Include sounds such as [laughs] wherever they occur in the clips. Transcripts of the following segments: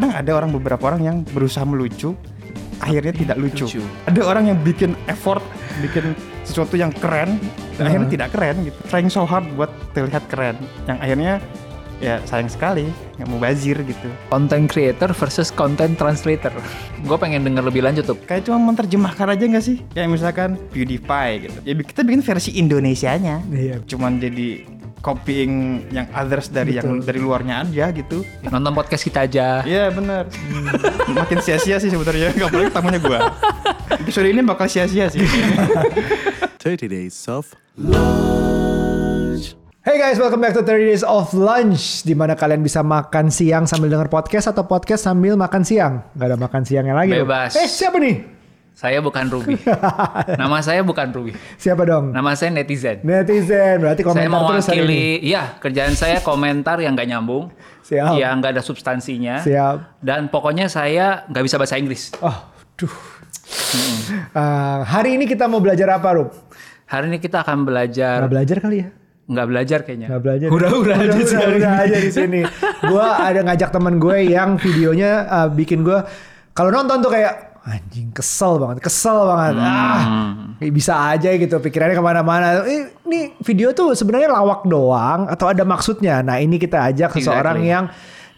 kadang ada orang beberapa orang yang berusaha melucu akhirnya tidak lucu. Lucu. Ada orang yang bikin effort, bikin sesuatu yang keren, dan akhirnya tidak keren gitu. Trying so hard buat terlihat keren, yang akhirnya ya sayang sekali nggak mau bazir gitu. Content creator versus content translator. Gue pengen denger lebih lanjut tuh. Kayak cuma menerjemahkan aja nggak sih? Kayak misalkan PewDiePie gitu. Ya kita bikin versi Indonesianya. Iya. Cuman jadi copying yang others dari yang dari luarnya aja gitu. Nonton podcast kita aja. Iya benar. Makin sia-sia sih sebenarnya. Gak boleh tamunya gua. Episode ini bakal sia-sia sih. 30 days of Hey guys, welcome back to 30 Days of Lunch di mana kalian bisa makan siang sambil denger podcast atau podcast sambil makan siang. Gak ada makan siangnya lagi. loh. Bebas. Eh, siapa nih? Saya bukan Ruby. [laughs] Nama saya bukan Ruby. Siapa dong? Nama saya netizen. Netizen, berarti komentar saya terus hari ini. iya kerjaan saya komentar yang gak nyambung, Siap. yang nggak ada substansinya, Siap. dan pokoknya saya nggak bisa bahasa Inggris. Oh, duh. Eh, hari ini kita mau belajar apa, Rup? Hari ini kita akan belajar, Nggak belajar kali ya? nggak belajar kayaknya. Nggak belajar. Hura-hura aja sih hari Hura-hura ini. aja di sini. gua ada ngajak temen gue yang videonya uh, bikin gue kalau nonton tuh kayak anjing kesel banget, kesel banget. Hmm. Ah, bisa aja gitu pikirannya ke mana-mana. Eh, Ini video tuh sebenarnya lawak doang atau ada maksudnya. Nah ini kita ajak seseorang Exactly. yang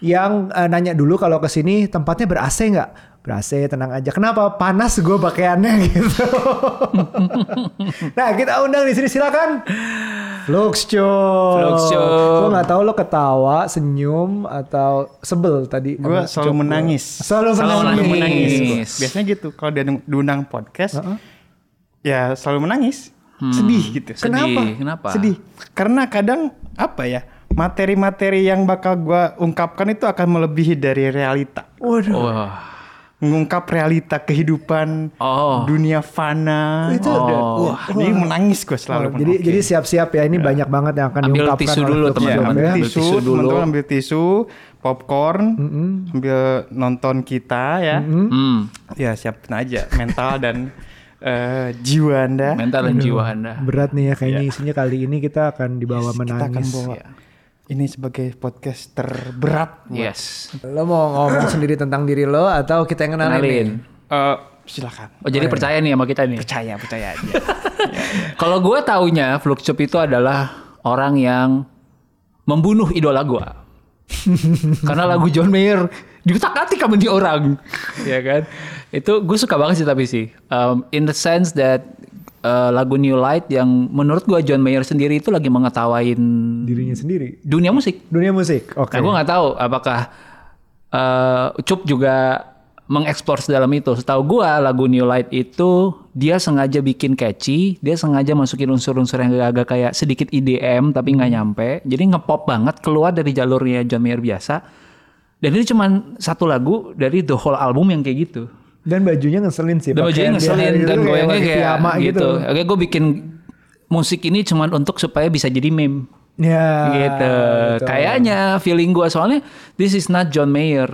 yang uh, nanya dulu kalau ke sini tempatnya ber AC nggak? Ber AC tenang aja. Kenapa? Panas gue pakaiannya [laughs] gitu. [laughs] nah kita undang di sini silakan. Flux Show. Flux Show. Gue nggak tahu lo ketawa, senyum atau sebel tadi. Gue selalu menangis. Selalu Selalu menangis. menangis. Biasanya gitu. Kalau dia diundang podcast, ya selalu menangis. Sedih gitu. Sedih. Kenapa? Kenapa? Sedih. Karena kadang apa ya? Materi-materi yang bakal gua ungkapkan itu akan melebihi dari realita. Waduh. Wah. Mengungkap realita kehidupan Oh. dunia fana. Itu Dan- Oh. wah, jadi menangis gue selalu. Oh, jadi jadi siap-siap ya ini banyak banget yang akan Ambil diungkapkan tisu oleh dulu, Flux teman-teman. Show, ambil ya. Ambil tisu, dulu. teman-teman ambil tisu, popcorn, sambil nonton kita ya. Hmm. Ya siapin aja mental dan [laughs] eh, jiwa anda. Mental dan jiwa anda. Berat nih ya kayaknya isinya kali ini kita akan dibawa Kita akan menangis. bawa ini sebagai podcast terberat. buat- Yes. Lo mau ngomong sendiri tentang diri lo atau kita yang kenalin? nih? Kenalin. Eh, silakan. Oh jadi percaya nih sama kita nih. Percaya, percaya aja. [laughs] Kalau gue taunya Fluxup itu adalah orang yang membunuh idola gue. [laughs] Karena lagu John Mayer diutak atik sama dia orang, ya kan? Itu gue suka banget sih tapi sih, Um, in the sense that uh, lagu New Light yang menurut gue John Mayer sendiri itu lagi mengetawain Dirinya sendiri. dunia musik. Dunia musik. Oke. Nah, gue nggak tahu apakah uh, Cup juga mengeksplor dalam itu. Setahu gue lagu New Light itu dia sengaja bikin catchy, dia sengaja masukin unsur-unsur yang agak-agak kayak sedikit IDM tapi nggak nyampe. Jadi ngepop banget keluar dari jalurnya John Mayer biasa. Dan ini cuma satu lagu dari the whole album yang kayak gitu. Dan bajunya ngeselin sih. Dan bajunya ngeselin dan goyangnya pakai kayak piyama gitu. Oke, gue bikin musik ini cuma untuk supaya bisa jadi meme. Ya. gitu. betul. Kayaknya feeling gue soalnya this is not John Mayer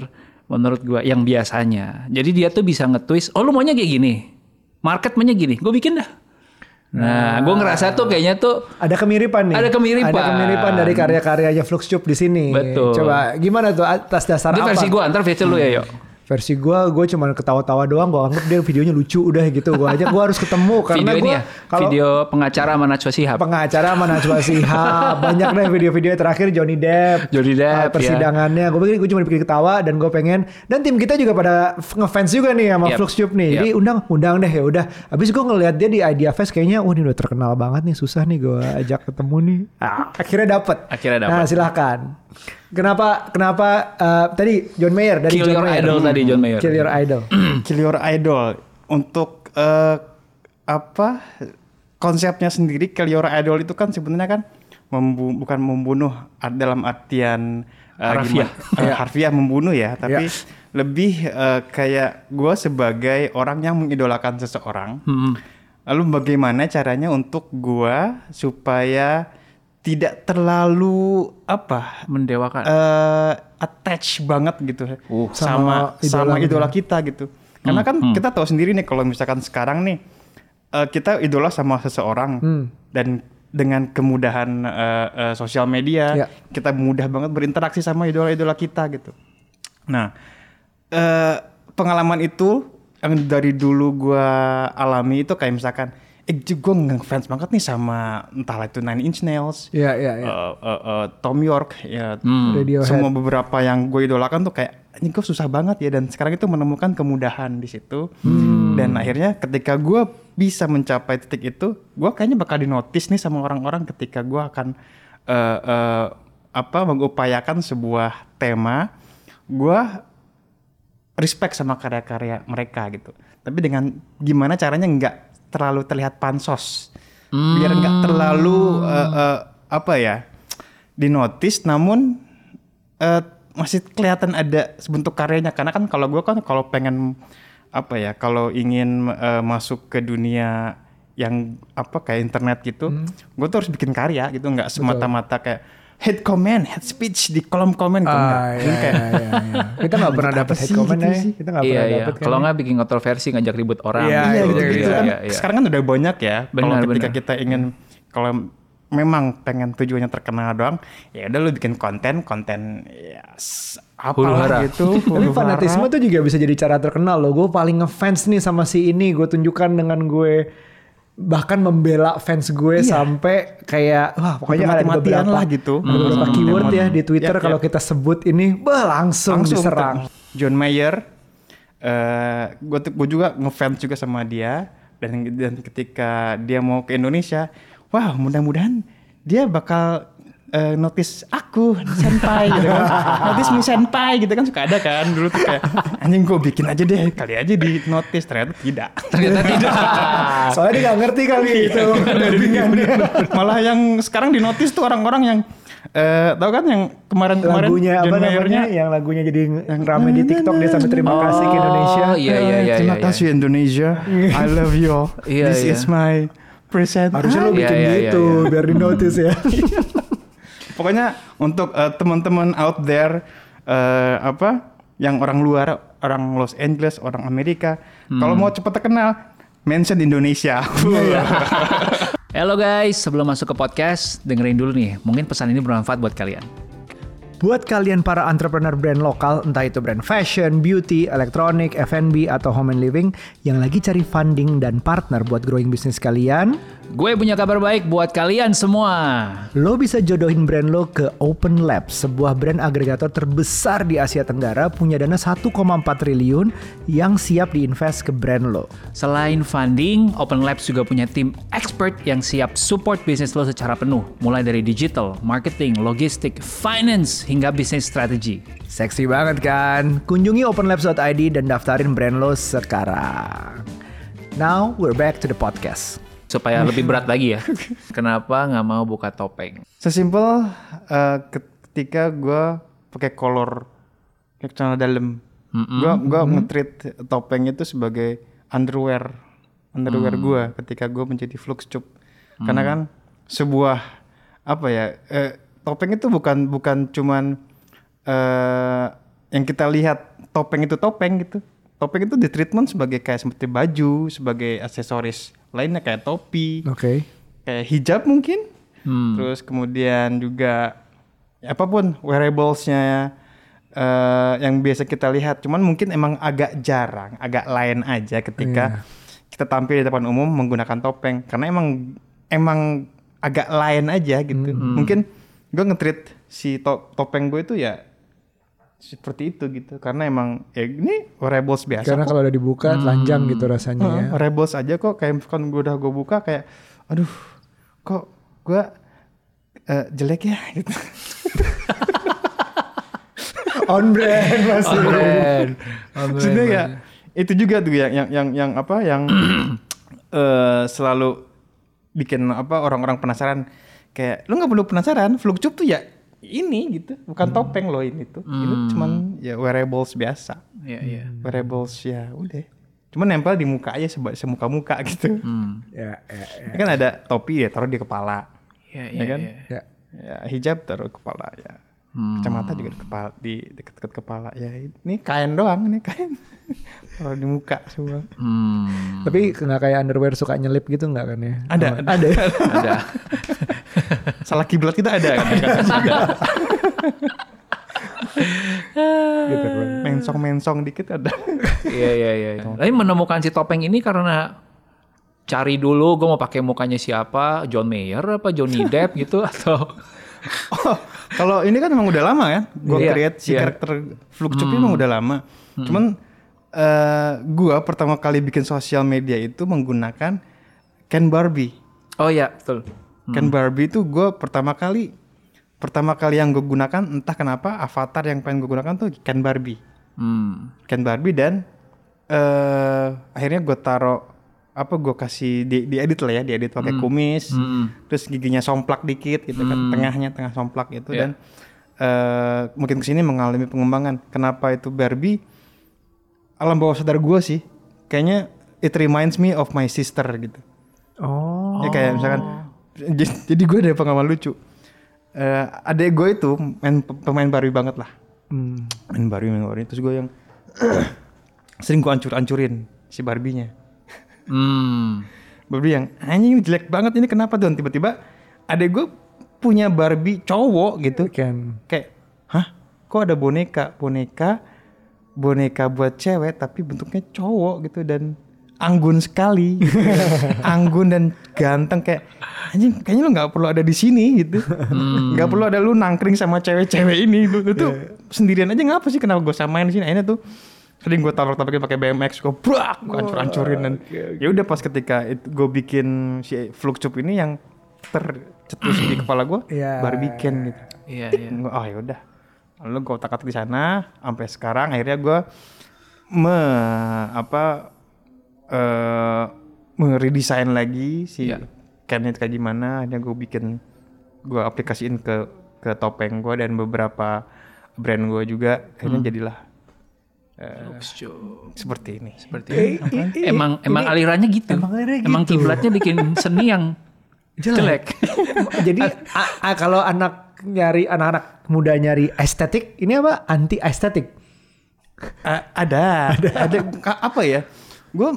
menurut gue yang biasanya. Jadi dia tuh bisa nge-twist, oh lu maunya kayak gini. Market maunya gini, gue bikin dah. Nah, gue ngerasa tuh kayaknya tuh Ada kemiripan nih. Ada kemiripan. Ada kemiripan dari karya-karyanya Flux Cup di sini. Betul. Coba gimana tuh atas dasar itu apa? versi gue, antar versi lu ya yuk. Versi gue, gue cuma ketawa-tawa doang. Gue anggap dia videonya lucu udah gitu. Gue aja gue harus ketemu [laughs] karena Video ini gue ya, video pengacara sama Najwa Shihab. pengacara sama Najwa [laughs] Shihab banyak deh video-video terakhir Johnny Depp Johnny Depp, uh, persidangannya gue pikir gue cuma bikin ketawa dan gue pengen dan tim kita juga pada ngefans juga nih sama Yep. Flux Tube nih Yep. jadi undang undang deh ya udah habis gue ngeliat dia di Idea Fest kayaknya wah ini udah terkenal banget nih susah nih gue ajak ketemu nih Ah, akhirnya dapet Akhirnya dapet. nah silahkan kenapa kenapa uh, tadi John Mayer dari Kill John Your Mayer Idol tadi, John Mayer. Kill Your Idol [clears throat] Kill Your Idol untuk eh, apa konsepnya sendiri Kill Your Idol itu kan sebenarnya kan membu- bukan membunuh dalam artian eh, Harfiah. gimana- eh, harfiah membunuh ya tapi lebih eh, kayak gue sebagai orang yang mengidolakan seseorang Hmm. lalu bagaimana caranya untuk gue supaya tidak terlalu apa Mendewakan. eh attach banget gitu Uh. sama Sama idola sama gitu idola kita gitu. Karena kan kita tahu sendiri nih kalau misalkan sekarang nih eh, kita idola sama seseorang Hmm. dan dengan kemudahan eh, eh, sosial media Ya. kita mudah banget berinteraksi sama idola-idola kita gitu. Nah, eh pengalaman itu yang dari dulu gua alami itu kayak misalkan eh gue ngefans banget nih sama entah itu Nine Inch Nails, Iya, iya, iya. eh, eh, eh, Tom York, ya Radiohead. semua beberapa yang gue idolakan tuh kayak ini gue susah banget ya dan sekarang itu menemukan kemudahan di situ. Dan akhirnya ketika gue bisa mencapai titik itu gue kayaknya bakal dinotis nih sama orang-orang ketika gue akan eh, eh, apa mengupayakan sebuah tema. Gue respect sama karya-karya mereka gitu. Tapi dengan gimana caranya nggak terlalu terlihat pansos. Biar nggak terlalu eh, eh, apa ya dinotis namun eh, masih kelihatan ada sebentuk karyanya. Karena kan kalau gue kan kalau pengen apa ya kalau ingin eh, masuk ke dunia yang apa kayak internet gitu gue tuh harus bikin karya gitu. Nggak semata-mata kayak hate comment hate speech di kolom komen gitu nggak. Ah, iya, kayak iya, iya, iya. Kita nggak pernah Apa dapat sih hate comment gitu ya. sih? Kita nggak Iya, pernah iya. dapat kan. Kalau nggak bikin kontroversi, ngajak ribut orang. Iya, Iya gitu, gitu, gitu, gitu. kan. Iya, iya. Sekarang kan udah banyak ya. Kalau ketika benar. kita ingin kalau memang pengen tujuannya terkenal doang, ya udah lu bikin konten, konten ya apalah gitu. Tapi fanatisme tuh juga bisa jadi cara terkenal loh. Gue paling ngefans nih sama si ini. Gue tunjukkan dengan gue bahkan membela fans gue sampai kayak wah pokoknya mati-matian beberapa lah gitu. ada beberapa Hmm. keyword ya Hmm. di Twitter Yap, kalau yap. kita sebut ini bah langsung, langsung diserang. John Mayer, eh gue gue juga ngefans juga sama dia dan dan ketika dia mau ke Indonesia, wah mudah-mudahan dia bakal eh, notice aku senpai gitu kan, [laughs] notice me senpai gitu kan suka ada kan dulu tuh kayak anjing gue bikin aja deh kali aja di notice ternyata tidak. Ternyata tidak. [laughs] Soalnya dia gak ngerti kali itu kelebihannya. [laughs] Malah yang sekarang di notice tuh orang-orang yang eh tahu kan yang kemarin-kemarin lagunya apa John namanya Mayer-nya yang lagunya jadi rame di TikTok dia sampai terima kasih ke Indonesia. Oh, iya, iya, iya. Terima iya, kasih Indonesia. I love you. Iya, This iya. is my present. Harusnya lo Iya, bikin iya, iya, gitu iya. biar di notice ya. Pokoknya untuk eh, teman-teman out there eh, apa yang orang luar, orang Los Angeles, orang Amerika, kalau mau cepat terkenal, mention Indonesia. [laughs] Halo guys, sebelum masuk ke podcast, dengerin dulu nih. Mungkin pesan ini bermanfaat buat kalian. Buat kalian para entrepreneur brand lokal, entah itu brand fashion, beauty, elektronik, F&B, atau home and living yang lagi cari funding dan partner buat growing bisnis kalian, Gue punya kabar baik buat kalian semua. lo bisa jodohin brand lo ke Open Labs, sebuah brand agregator terbesar di Asia Tenggara punya dana 1,4 triliun yang siap diinvest ke brand lo. Selain funding, Open Labs juga punya tim expert yang siap support bisnis lo secara penuh, mulai dari digital, marketing, logistik, finance, hingga bisnis strategi. Seksi banget kan? Kunjungi openlabs.id dan daftarin brand lo sekarang. Now we're back to the podcast. Supaya lebih berat lagi ya. [laughs] Kenapa nggak mau buka topeng? Sesimpel eh, ketika gue pakai kolor kayak celana dalam, gue gua nge-treat topeng itu sebagai underwear, underwear gue ketika gue menjadi flux cup. Karena kan sebuah apa ya, eh, topeng itu bukan bukan cuman eh yang kita lihat topeng itu topeng gitu. Topeng itu di treatment sebagai kayak seperti baju, sebagai aksesoris lainnya kayak topi Oke. kayak hijab mungkin. Terus kemudian juga ya apa pun wearablesnya eh, yang biasa kita lihat. Cuman mungkin emang agak jarang agak lain aja ketika kita tampil di depan umum menggunakan topeng. Karena emang emang agak lain aja gitu. Mungkin gue nge-treat si to- topeng gue itu ya seperti itu gitu karena emang ya ini wearables biasa Karena kok. kalau udah dibuka telanjang gitu rasanya ya. Heeh, Rebels aja kok kayak misalkan gue udah gue buka kayak aduh kok gue eh, jelek ya [laughs] gitu. On brand masih. Maksudnya ya itu juga tuh yang yang yang, yang apa yang [clears throat] eh, selalu bikin apa orang-orang penasaran kayak lu nggak perlu penasaran flukcup tuh ya ini gitu bukan topeng loh ini tuh. Ini cuman ya wearables biasa. Iya, iya. wearables ya udah. Cuman nempel di muka aja seba- semuka muka [laughs] gitu Ya, ya, ya. Ini kan ada topi ya taruh di kepala. Iya, ya kan? ya. ya hijab taruh kepala ya kacamata juga di kepala di dekat-dekat kepala ya ini kain doang ini kain [laughs] taruh di muka semua Hmm, Tapi nggak kayak underwear suka nyelip gitu nggak kan ya? Ada, Oh, ada. ada. ya? ada. [laughs] salah kiblat kita ada kan ada. [laughs] gitu kan. Mensong-mensong dikit ada. Iya iya iya. iya. Tapi menemukan si topeng ini karena cari dulu gue mau pakai mukanya siapa, John Mayer apa Johnny Depp gitu atau Oh, kalau ini kan emang udah lama ya. Gue Iya, create si iya. karakter Fluxcup ini emang udah lama. Cuman eh gua pertama kali bikin sosial media itu menggunakan Ken Barbie. Oh ya, betul. Ken Barbie itu gue pertama kali pertama kali yang gue gunakan entah kenapa avatar yang pengen gue gunakan tuh Ken Barbie. Hmm. Ken Barbie dan eh akhirnya gue taro apa gue kasih di, edit lah ya diedit pakai kumis terus giginya somplak dikit gitu kan tengahnya tengah somplak gitu. Iya. dan eh mungkin ke sini mengalami pengembangan. Kenapa itu Barbie? Alam bawah sadar gue sih kayaknya it reminds me of my sister gitu. Oh. ya kayak misalkan jadi gue ada pengalaman lucu. Eh adek gue itu main pemain Barbie banget lah. Hmm. main Barbie main Barbie. Terus gue yang [clears throat] sering gue ancur-ancurin si Barbie-nya Hmm. Barbie yang anjing ini jelek banget ini kenapa tuh tiba-tiba adek gue punya Barbie cowok gitu. Ken. kayak hah? Kok ada boneka? Boneka boneka buat cewek tapi bentuknya cowok gitu dan anggun sekali. Kan. [laughs] anggun dan ganteng kayak anjing kayaknya lu nggak perlu ada di sini gitu. Nggak perlu ada lu nangkring sama cewek-cewek ini. Lu, lu tuh sendirian aja ngapa sih kenapa gue samain di sini? Akhirnya tuh sering gue tabrak tabrakin pakai BMX gue brak gue hancur hancurin dan ya udah pas ketika gue bikin si Fluxcup ini yang tercetus di kepala gue [clears throat] Iya. Barbie Ken gitu. Iya iya. Gua, oh ya udah. Lalu gue otak atik di sana sampai sekarang akhirnya gue me apa eh meredesain lagi si Iya. Ken itu kayak gimana. Akhirnya gue bikin gue aplikasiin ke ke topeng gue dan beberapa brand gue juga. Akhirnya jadilah eh, seperti ini Seperti ini. emang emang alirannya gitu. emang alirannya Emang gitu. kiblatnya bikin seni yang jelek. [laughs] Jadi a- a- kalau anak nyari anak-anak muda nyari estetik, ini apa? Anti estetik. A- ada, ada, Ka- apa ya? Gue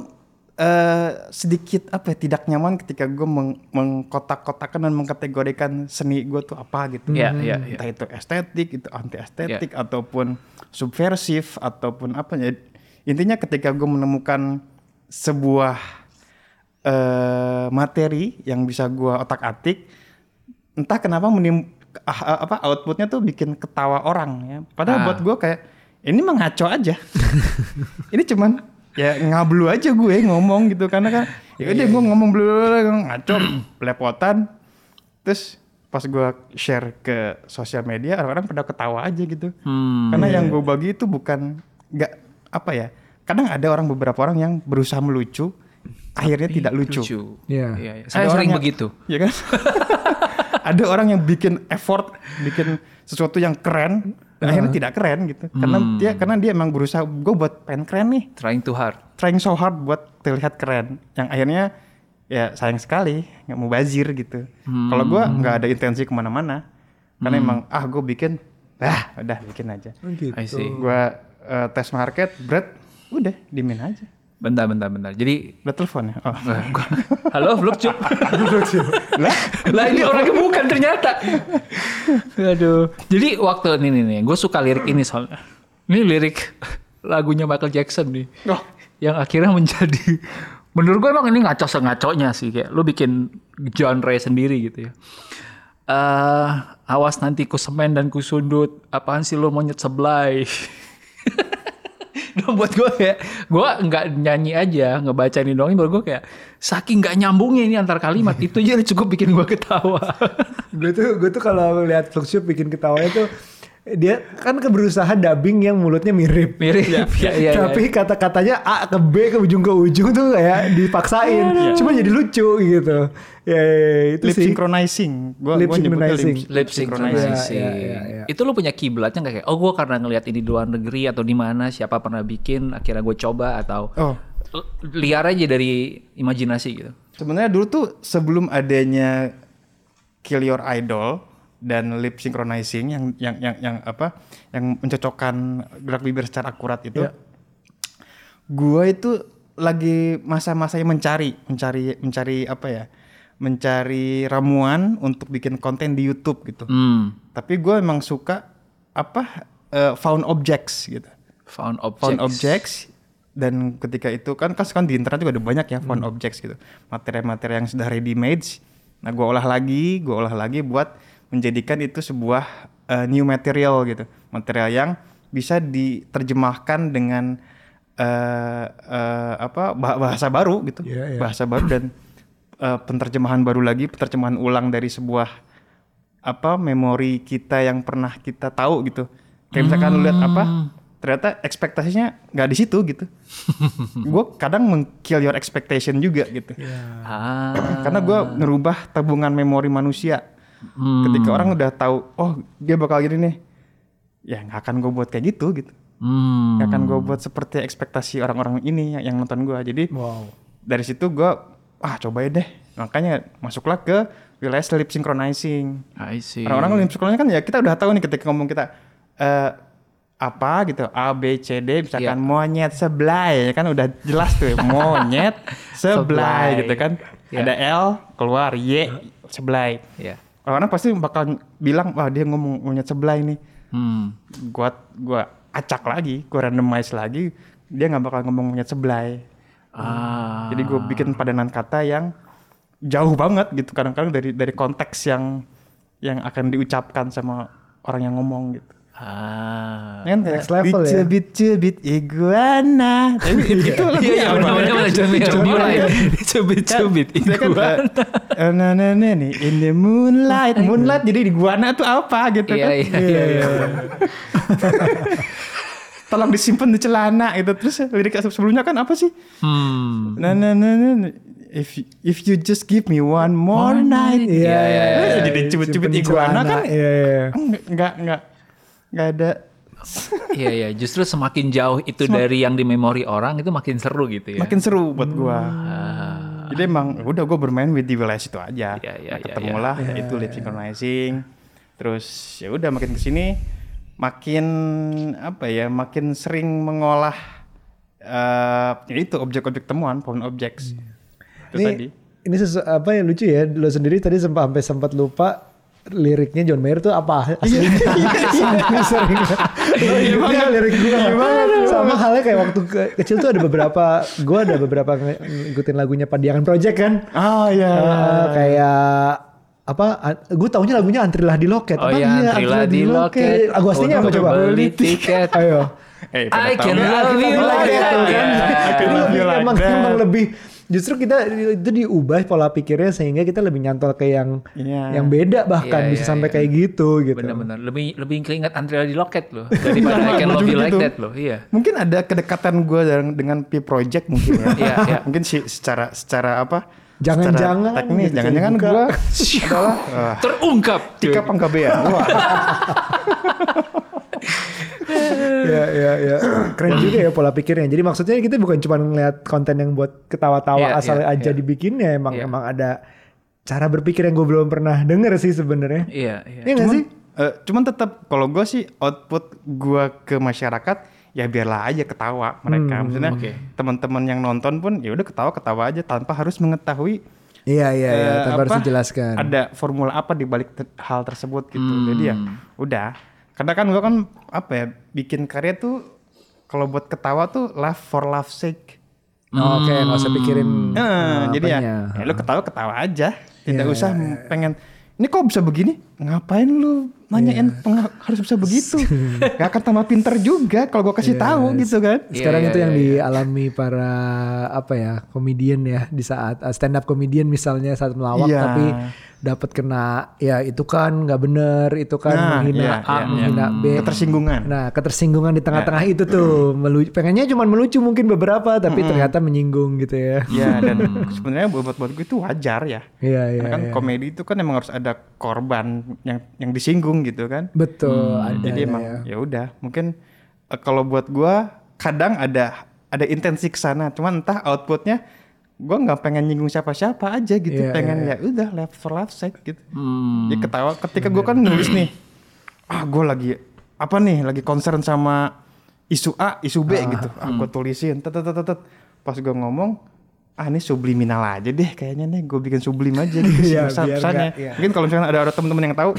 eh, sedikit apa ya, tidak nyaman ketika gue meng- mengkotak-kotakan dan mengkategorikan seni gue tuh apa gitu. Iya, iya, iya. Entah itu estetik, itu anti estetik, ataupun subversif, ataupun apa ya. Intinya ketika gue menemukan sebuah eh, materi yang bisa gue otak-atik, entah kenapa menim ah, ah, apa outputnya tuh bikin ketawa orang ya. Padahal Ah. buat gue kayak ini mah ngaco aja. [laughs] ini cuman ya ngablu aja gue ngomong gitu karena kan ya udah gue ngomong blu ngaco [clears throat] belepotan terus pas gue share ke sosial media orang-orang pada ketawa aja gitu. Hmm. Karena yang gue bagi itu bukan nggak apa ya. Kadang ada orang beberapa orang yang berusaha melucu akhirnya tidak lucu. Iya. Iya, iya. Ada Saya sering yang- begitu. Ya kan? [laughs] ada orang yang bikin effort, bikin sesuatu yang keren, dan akhirnya tidak keren gitu. Karena dia karena dia emang berusaha gue buat pengen keren nih, Trying too hard. trying so hard buat terlihat keren. Yang akhirnya ya sayang sekali nggak mau bazir gitu. Kalau gue nggak ada intensi ke mana-mana, karena emang ah gue bikin, ah udah bikin aja. Gitu. I see. Gue eh, tes market, bread, udah dimin aja. Bentar, bentar, bentar. Jadi Udah telepon ya? Oh. [laughs] Halo, [laughs] Vlog Cup. lah, lah ini orangnya bukan ternyata. Aduh. Jadi waktu ini nih, nih gue suka lirik ini soalnya. Ini lirik lagunya Michael Jackson nih. Oh. Yang akhirnya menjadi menurut gue emang ini ngaco sengaconya sih kayak lu bikin genre sendiri gitu ya. Eh, awas nanti ku semen dan ku sundut. Apaan sih lu monyet seblay? Dan [laughs] buat gue kayak gue nggak nyanyi aja ngebaca ini doang baru gue kayak saking nggak nyambungnya ini antar kalimat. [laughs] Itu aja cukup bikin gue ketawa. Gue tuh gue tuh kalau lihat Fluxup bikin ketawanya tuh dia kan keberusaha dubbing yang mulutnya mirip. mirip [laughs] ya, ya, ya, Tapi kata-katanya A ke B ke ujung ke ujung tuh kayak dipaksain. Cuma jadi lucu gitu. Ya, ya, ya, itu lip sih. synchronizing. Gua, Lip gua synchronizing. lip synchronizing. Iya, iya, iya. Itu lu punya kiblatnya nggak kayak, oh gue karena ngeliat ini di luar negeri atau di mana siapa pernah bikin, akhirnya gue coba atau Oh, liar aja dari imajinasi gitu. sebenarnya dulu tuh sebelum adanya Kill Your Idol dan lip synchronizing yang yang yang yang apa yang mencocokkan gerak bibir secara akurat itu. Iya. Gua itu lagi masa-masanya mencari, mencari mencari apa ya? Mencari ramuan untuk bikin konten di YouTube gitu. Hmm. Tapi gue emang suka apa eh, found objects gitu Found objects. found objects dan ketika itu kan kan sekarang di internet juga ada banyak ya Hmm. found objects gitu materi-materi yang sudah ready made nah gue olah lagi gue olah lagi buat menjadikan itu sebuah uh, new material gitu. Material yang bisa diterjemahkan dengan uh, uh, apa bah- bahasa baru gitu. Iya, iya. bahasa baru dan uh, penterjemahan baru lagi penterjemahan ulang dari sebuah apa memori kita yang pernah kita tahu gitu. Kayak misalkan lu lihat apa ternyata ekspektasinya nggak di situ gitu. [laughs] Gue kadang meng-kill your expectation juga gitu. Ah. karena gue ngerubah tabungan memori manusia Hmm. ketika orang udah tahu oh dia bakal gini nih ya nggak akan gue buat kayak gitu gitu Hmm. nggak akan gue buat seperti ekspektasi orang-orang ini yang, yang nonton gue jadi Wow. dari situ gue ah cobain deh makanya masuklah ke wilayah sleep synchronizing. Orang-orang lip synchronizing kan ya kita udah tahu nih ketika ngomong kita eh apa gitu A B C D misalkan Iya. monyet seblay ya kan udah jelas tuh ya, [laughs] monyet Seblay. gitu kan Iya. ada L keluar Y seblay Ya. Orang-orang pasti bakal bilang wah dia ngomong monyet seblay nih Hmm. gua gua acak lagi gua randomize lagi dia nggak bakal ngomong monyet seblay Ah. jadi gue bikin padanan kata yang jauh banget gitu kadang-kadang dari dari konteks yang yang akan diucapkan sama orang yang ngomong gitu. Ah. Kan Next level ya. Cubit iguana. Tapi itu lagu Iya, iya, benar benar benar cubit cubit cubit cubit Saya kan iguana. eh, nah, nah, nah, nih in the moonlight. Moonlight jadi iguana tuh apa gitu Iya kan. iya iya. iya. Tolong disimpan di celana gitu. Terus lirik sebelumnya kan apa sih? Hmm. Nah, nah, nah, nah, nah. If if you just give me one more night. Iya, iya, Eh, iya. Jadi cubit-cubit iguana kan Iya, iya. enggak enggak enggak ada Iya iya, justru semakin jauh itu dari yang di memori orang itu makin seru gitu ya. makin seru buat gua. Ah. Jadi emang udah gua bermain with the wilayah situ aja. Iya, iya, Nah, iya, ketemulah itu lip synchronizing. Terus ya udah makin ke sini makin apa ya makin sering mengolah eh ya itu objek-objek temuan found objects. Itu Ini tadi. ini sesu, apa yang lucu ya lo sendiri tadi sempat sampai sempat lupa liriknya John Mayer tuh apa? Aslinya [laughs] sering. Lo ingetnya lirik gue sama halnya kayak waktu ke- kecil tuh ada beberapa gue ada beberapa ngikutin lagunya Padiangan Project kan. Ah ya. Eh, kayak apa gue taunya lagunya antrilah di loket. Oh Apa iya, iya, antrilah di loket. lagu aslinya apa coba? beli tiket. ayo. Eh, I pada can love you like that. kan. Iya, I emang, emang lebih justru kita itu diubah pola pikirnya sehingga kita lebih nyantol ke yang Iya. yang beda bahkan Iya, bisa iya, sampai iya. kayak gitu gitu. Benar-benar lebih lebih keinget Andrea di loket loh [laughs] daripada I can love you like Gitu. that loh. Iya. Mungkin ada kedekatan gue dengan, dengan P Project mungkin ya. Iya, iya. [laughs] Mungkin sih secara secara apa? Jangan-jangan secara teknis, gitu, jangan-jangan gue [laughs] adalah uh, Terungkap. Tika Panggabean. Ya ya ya [clears throat] keren juga ya pola pikirnya. Jadi maksudnya kita bukan cuma ngeliat konten yang buat ketawa-tawa Iya, asal iya, aja iya. dibikinnya emang Iya. emang ada cara berpikir yang gue belum pernah denger sih sebenarnya. Iya, iya. Iya nggak sih? Eh, cuman tetap kalau gue sih output gue ke masyarakat ya biarlah aja ketawa mereka. Hmm, Maksudnya oke. teman-teman yang nonton pun ya udah ketawa-ketawa aja tanpa harus mengetahui Iya iya iya. eh, Tanpa harus apa, dijelaskan. Ada formula apa di balik te- hal tersebut gitu. Hmm. Jadi ya udah. Karena kan gue kan apa ya bikin karya tuh kalau buat ketawa tuh laugh for laugh sake. Oke nggak usah pikirin. Eh, eh, jadi ya, apanya. ya lu ketawa-ketawa aja. Tidak Iya, usah pengen ini kok bisa begini? Ngapain lu nanyain Iya. peng- harus bisa begitu? [laughs] Gak akan tambah pinter juga kalau gua kasih tahu gitu kan. Sekarang Iya, itu iya, yang iya. dialami para apa ya komedian ya di saat uh, stand up comedian misalnya saat melawak Iya. tapi dapat kena ya itu kan nggak bener itu kan Nah, menghina iya, A iya, menghina B Ketersinggungan. nah ketersinggungan di tengah-tengah itu tuh melu- pengennya cuma melucu mungkin beberapa tapi ternyata menyinggung gitu ya Ya [laughs] dan sebenarnya buat buat gue itu wajar ya. iya iya Karena kan iya. komedi itu kan emang harus ada korban yang yang disinggung gitu kan. betul ada Jadi ya, emang ya. ya udah mungkin eh, kalau buat gua kadang ada ada intensi ke sana, cuman entah outputnya gua nggak pengen nyinggung siapa-siapa aja gitu, Iya, pengen ya udah left for left side gitu. Hmm. Dia ketawa ketika gua kan nulis nih, ah gua lagi apa nih, lagi concern sama isu A, isu B gitu, ah gua tulisin, tet tet tet tet. pas gua ngomong ah ini subliminal aja deh kayaknya nih gue bikin sublim aja gitu [laughs] biar pesannya iya. mungkin kalau misalnya ada ada teman-teman yang tahu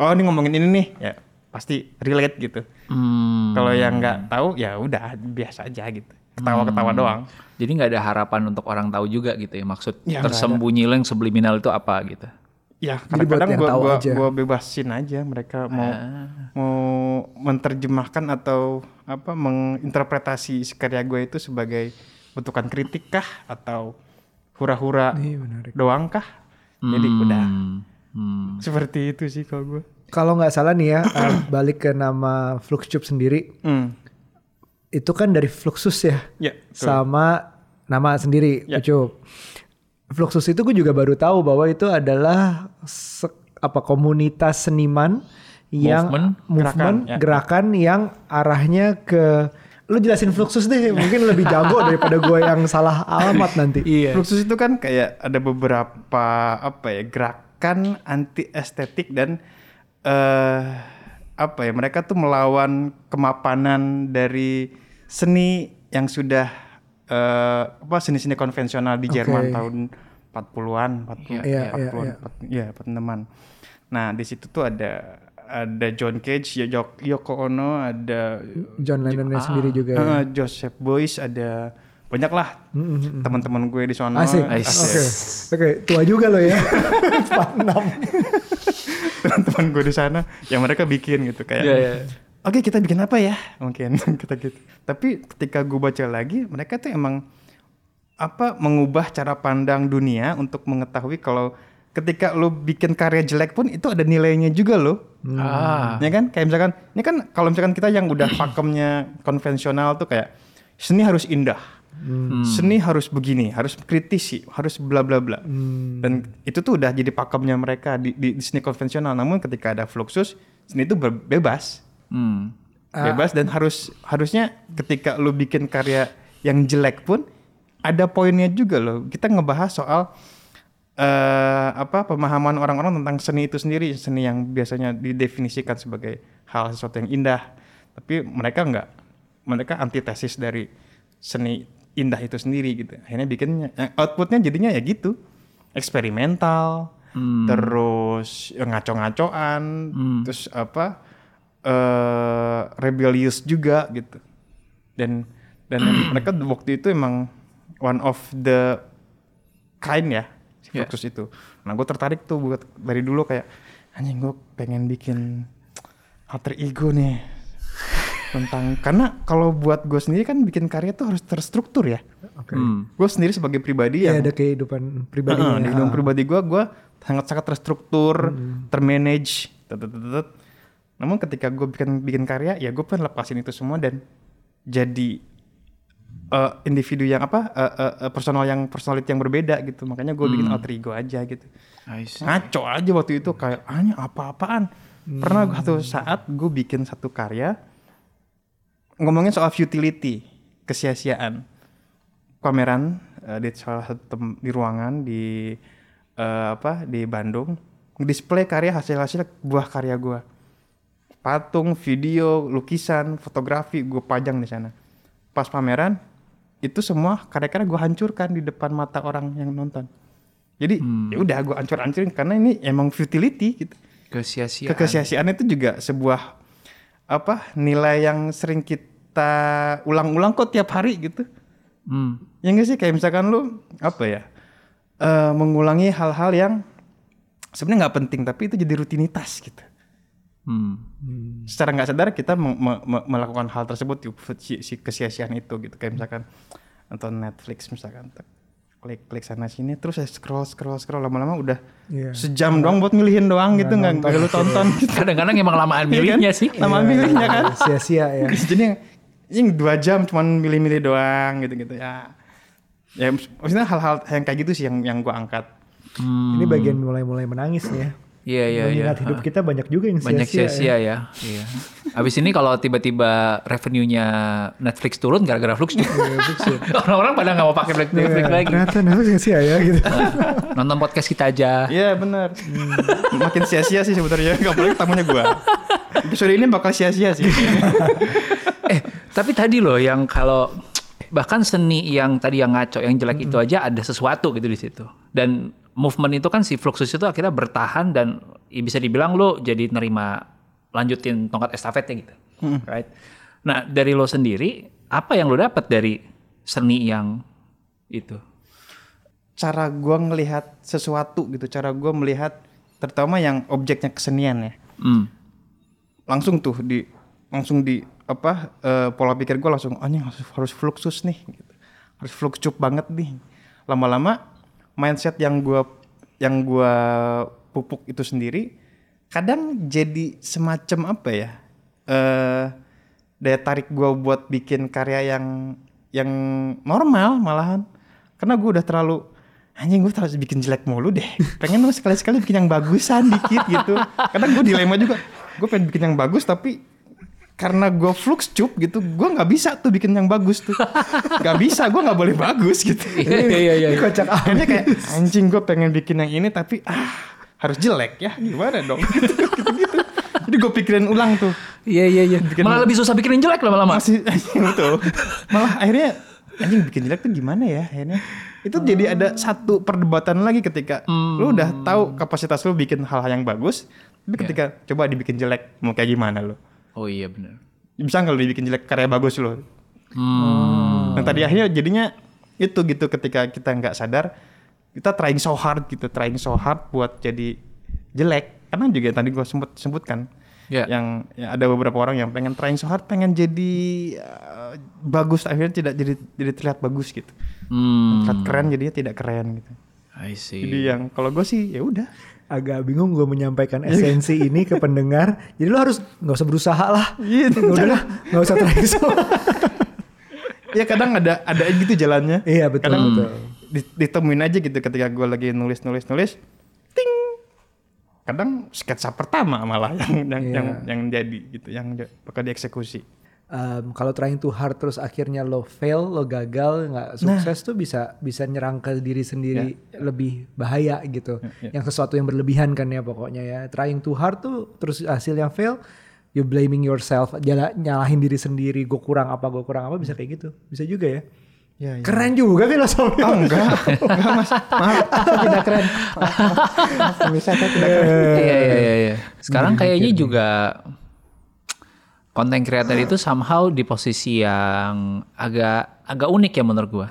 oh ini ngomongin ini nih ya pasti relate gitu. Hmm. Kalau yang nggak tahu ya udah biasa aja gitu. Ketawa-ketawa doang. Jadi nggak ada harapan untuk orang tahu juga gitu ya maksud Ya, tersembunyi yang subliminal itu apa gitu. Ya kadang-kadang yang gua, tahu gua, aja. gua bebasin aja mereka mau mau menerjemahkan atau apa menginterpretasi si karya gue itu sebagai bentukan kritik kah atau hura-hura doang kah? Jadi udah Hmm. seperti itu sih kalau gue. Kalau nggak salah nih ya, [clears throat] balik ke nama Fluxtube sendiri, Hmm. Itu kan dari Fluxus ya, Ya, betul. sama nama sendiri, Ya. Ucup. Fluxus itu gue juga baru tahu bahwa itu adalah se- apa komunitas seniman yang Movement. movement, Gerakan, ya. gerakan yang arahnya ke lu jelasin Fluxus deh, [laughs] mungkin lebih jago daripada gue yang salah alamat nanti. Iya. Fluxus itu kan kayak ada beberapa apa ya gerakan anti estetik dan eh apa ya mereka tuh melawan kemapanan dari seni yang sudah eh apa seni-seni konvensional di Jerman Oke. tahun 40-an, 40, Iya, iya, 40-an, iya. 40 iya, 46-an. Nah, di situ tuh ada ada John Cage, Yo- Yoko Ono, ada John Lennonnya sendiri juga. ya. Eh, Joseph Beuys ada banyak lah teman-teman gue di sana. Asik. Asik. Oke. Oke, tua juga lo ya. [laughs] 46. teman-teman gue di sana yang mereka bikin gitu kayak. Iya, iya. Oke kita bikin apa ya mungkin [laughs] kita gitu. Tapi ketika gue baca lagi mereka tuh emang apa mengubah cara pandang dunia untuk mengetahui kalau ketika lo bikin karya jelek pun itu ada nilainya juga loh. Ah. Ya kan? Kayak misalkan ini kan kalau misalkan kita yang udah pakemnya konvensional tuh kayak seni harus indah. Seni harus begini, harus kritisi, harus bla bla bla. Dan itu tuh udah jadi pakemnya mereka di, di, di seni konvensional. Namun ketika ada fluxus, seni itu bebas. Hmm. Bebas dan harus harusnya ketika lu bikin karya yang jelek pun ada poinnya juga loh. Kita ngebahas soal eh apa pemahaman orang-orang tentang seni itu sendiri, seni yang biasanya didefinisikan sebagai hal sesuatu yang indah. Tapi mereka nggak, mereka antitesis dari seni indah itu sendiri gitu. Akhirnya bikinnya eh, outputnya jadinya ya gitu, eksperimental, terus ya ngaco-ngacoan, terus apa eh rebellious juga gitu. Dan dan [clears throat] mereka waktu itu emang one of the kind ya si Yeah. Fluxus itu. Nah gue tertarik tuh buat dari dulu kayak anjing gue pengen bikin alter ego nih [laughs] tentang karena kalau buat gue sendiri kan bikin karya tuh harus terstruktur ya. Oke. Hmm. Gue sendiri sebagai pribadi Iya yang ada kehidupan pribadi. Heeh, di hidup pribadi gue, gue sangat-sangat terstruktur, Hmm. termanage, tet- tet- tet- tet. Namun ketika gue bikin bikin karya, ya gue pengen lepasin itu semua dan jadi eh, individu yang apa, eh, eh, personal yang personality yang berbeda gitu. Makanya gue Hmm. bikin alter ego aja gitu. Ngaco aja waktu itu kayak, hanya apa-apaan. Pernah satu saat gue bikin satu karya ngomongin soal futility, kesia-siaan. Pameran eh, di salah satu di ruangan di eh, apa di Bandung, display karya hasil-hasil buah karya gue. Patung, video, lukisan, fotografi gue pajang di sana. Pas pameran itu semua karya-karya gue hancurkan di depan mata orang yang nonton. Jadi ya udah gue hancur-hancurin karena ini emang futility gitu. Kesia-siaan. Itu juga sebuah apa nilai yang sering kita ulang-ulang kok tiap hari gitu. Hmm. Ya nggak sih kayak misalkan lu apa ya eh, mengulangi hal-hal yang sebenarnya nggak penting tapi itu jadi rutinitas gitu. Hmm. Secara nggak sadar kita me- me- me- melakukan hal tersebut yuk, si, si kesia-siaan itu gitu kayak misalkan nonton Netflix misalkan klik klik sana sini terus saya scroll scroll scroll lama-lama udah Iya. sejam doang buat milihin doang gitu nggak nggak lu tonton gitu. Kadang-kadang emang lamaan Iya kan? milihnya sih. Lama milihnya kan. Sia-sia ya. [laughs] Jadi yang dua jam cuman milih-milih doang gitu-gitu ya. Ya maksudnya hal-hal yang kayak gitu sih yang yang gua angkat. Ini bagian mulai-mulai menangis nih ya. Iya, iya, iya. Mengingat hidup kita banyak juga yang Banyak sia-sia. ya. sia-sia ya. Iya. Abis ini kalau tiba-tiba revenue-nya Netflix turun gara-gara Flux tuh. [laughs] Orang-orang pada nggak mau pakai Netflix Netflix Iya, lagi. Ternyata Netflix sia ya gitu. [laughs] Nonton podcast kita aja. Iya benar. Makin sia-sia sih sebenarnya. Gak boleh tamunya gua. Episode ini bakal sia-sia sih. [laughs] Eh, tapi tadi loh yang kalau bahkan seni yang tadi yang ngaco, yang jelek itu aja ada sesuatu gitu di situ. Dan movement itu kan si Fluxus itu akhirnya bertahan dan ya bisa dibilang lo jadi nerima lanjutin tongkat estafetnya gitu, right? Nah dari lo sendiri apa yang lo dapat dari seni yang itu? cara gua ngelihat sesuatu gitu cara gua melihat terutama yang objeknya kesenian ya Hmm. langsung tuh di langsung di apa eh, pola pikir gue langsung oh ini harus harus fluxus nih gitu. harus fluxup banget nih lama-lama mindset yang gua yang gua pupuk itu sendiri kadang jadi semacam apa ya eh daya tarik gua buat bikin karya yang yang normal malahan. Karena gue udah terlalu anjing gue terus bikin jelek mulu deh. Pengen sekali-sekali bikin yang bagusan dikit gitu. Kadang gue dilema juga. Gue pengen bikin yang bagus tapi karena gue flux cup gitu gue nggak bisa tuh bikin yang bagus tuh. [laughs] Nggak bisa gue nggak boleh bagus gitu. Iya iya iya. Ini kocak akhirnya kayak anjing gue pengen bikin yang ini tapi ah harus jelek ya gimana dong? [laughs] Gitu gitu, gitu. jadi gue pikirin ulang tuh. Iya iya iya. Malah lebih susah bikinin jelek lama-lama. masih [laughs] betul. Malah akhirnya anjing bikin jelek tuh gimana ya akhirnya? Itu jadi ada satu perdebatan lagi ketika lu udah tahu kapasitas lu bikin hal-hal yang bagus tapi ketika coba dibikin jelek mau kayak gimana lu Oh iya benar. bisa nggak lu dibikin jelek karya bagus lu Hmm. Nah tadi akhirnya jadinya itu gitu ketika kita nggak sadar kita trying so hard gitu, trying so hard buat jadi jelek. Karena juga tadi gue sebut sebutkan Ya. yang ya ada beberapa orang yang pengen trying so hard, pengen jadi uh, bagus akhirnya tidak jadi jadi terlihat bagus gitu. Hmm. Terlihat keren jadinya tidak keren gitu. I see. Jadi yang kalau gue sih ya udah. Agak bingung gue menyampaikan esensi [laughs] ini ke pendengar. Jadi lo harus nggak usah berusaha lah. Iya, Udah lah, nggak usah try. [laughs] Ya kadang ada ada gitu jalannya. Iya betul Kadang betul. di- ditemuin aja gitu ketika gue lagi nulis nulis nulis ting kadang sketsa pertama malah yang yang Iya. yang, yang jadi gitu yang bakal dieksekusi Um, kalau trying too hard terus akhirnya lo fail, lo gagal, nggak sukses tuh bisa bisa nyerang ke diri sendiri lebih bahaya gitu. Yang sesuatu yang berlebihan kan ya pokoknya ya. Trying too hard tuh terus hasil yang fail, you blaming yourself, jala, nyalahin diri sendiri. Gue kurang apa, gue kurang apa bisa kayak gitu. Bisa juga ya. ya, ya. Keren juga filosofi. oh enggak enggak mas maaf saya tidak keren maaf, maaf, tidak keren Iya iya iya. iya. Sekarang kayaknya juga konten creator itu somehow di posisi yang agak agak unik ya menurut gua.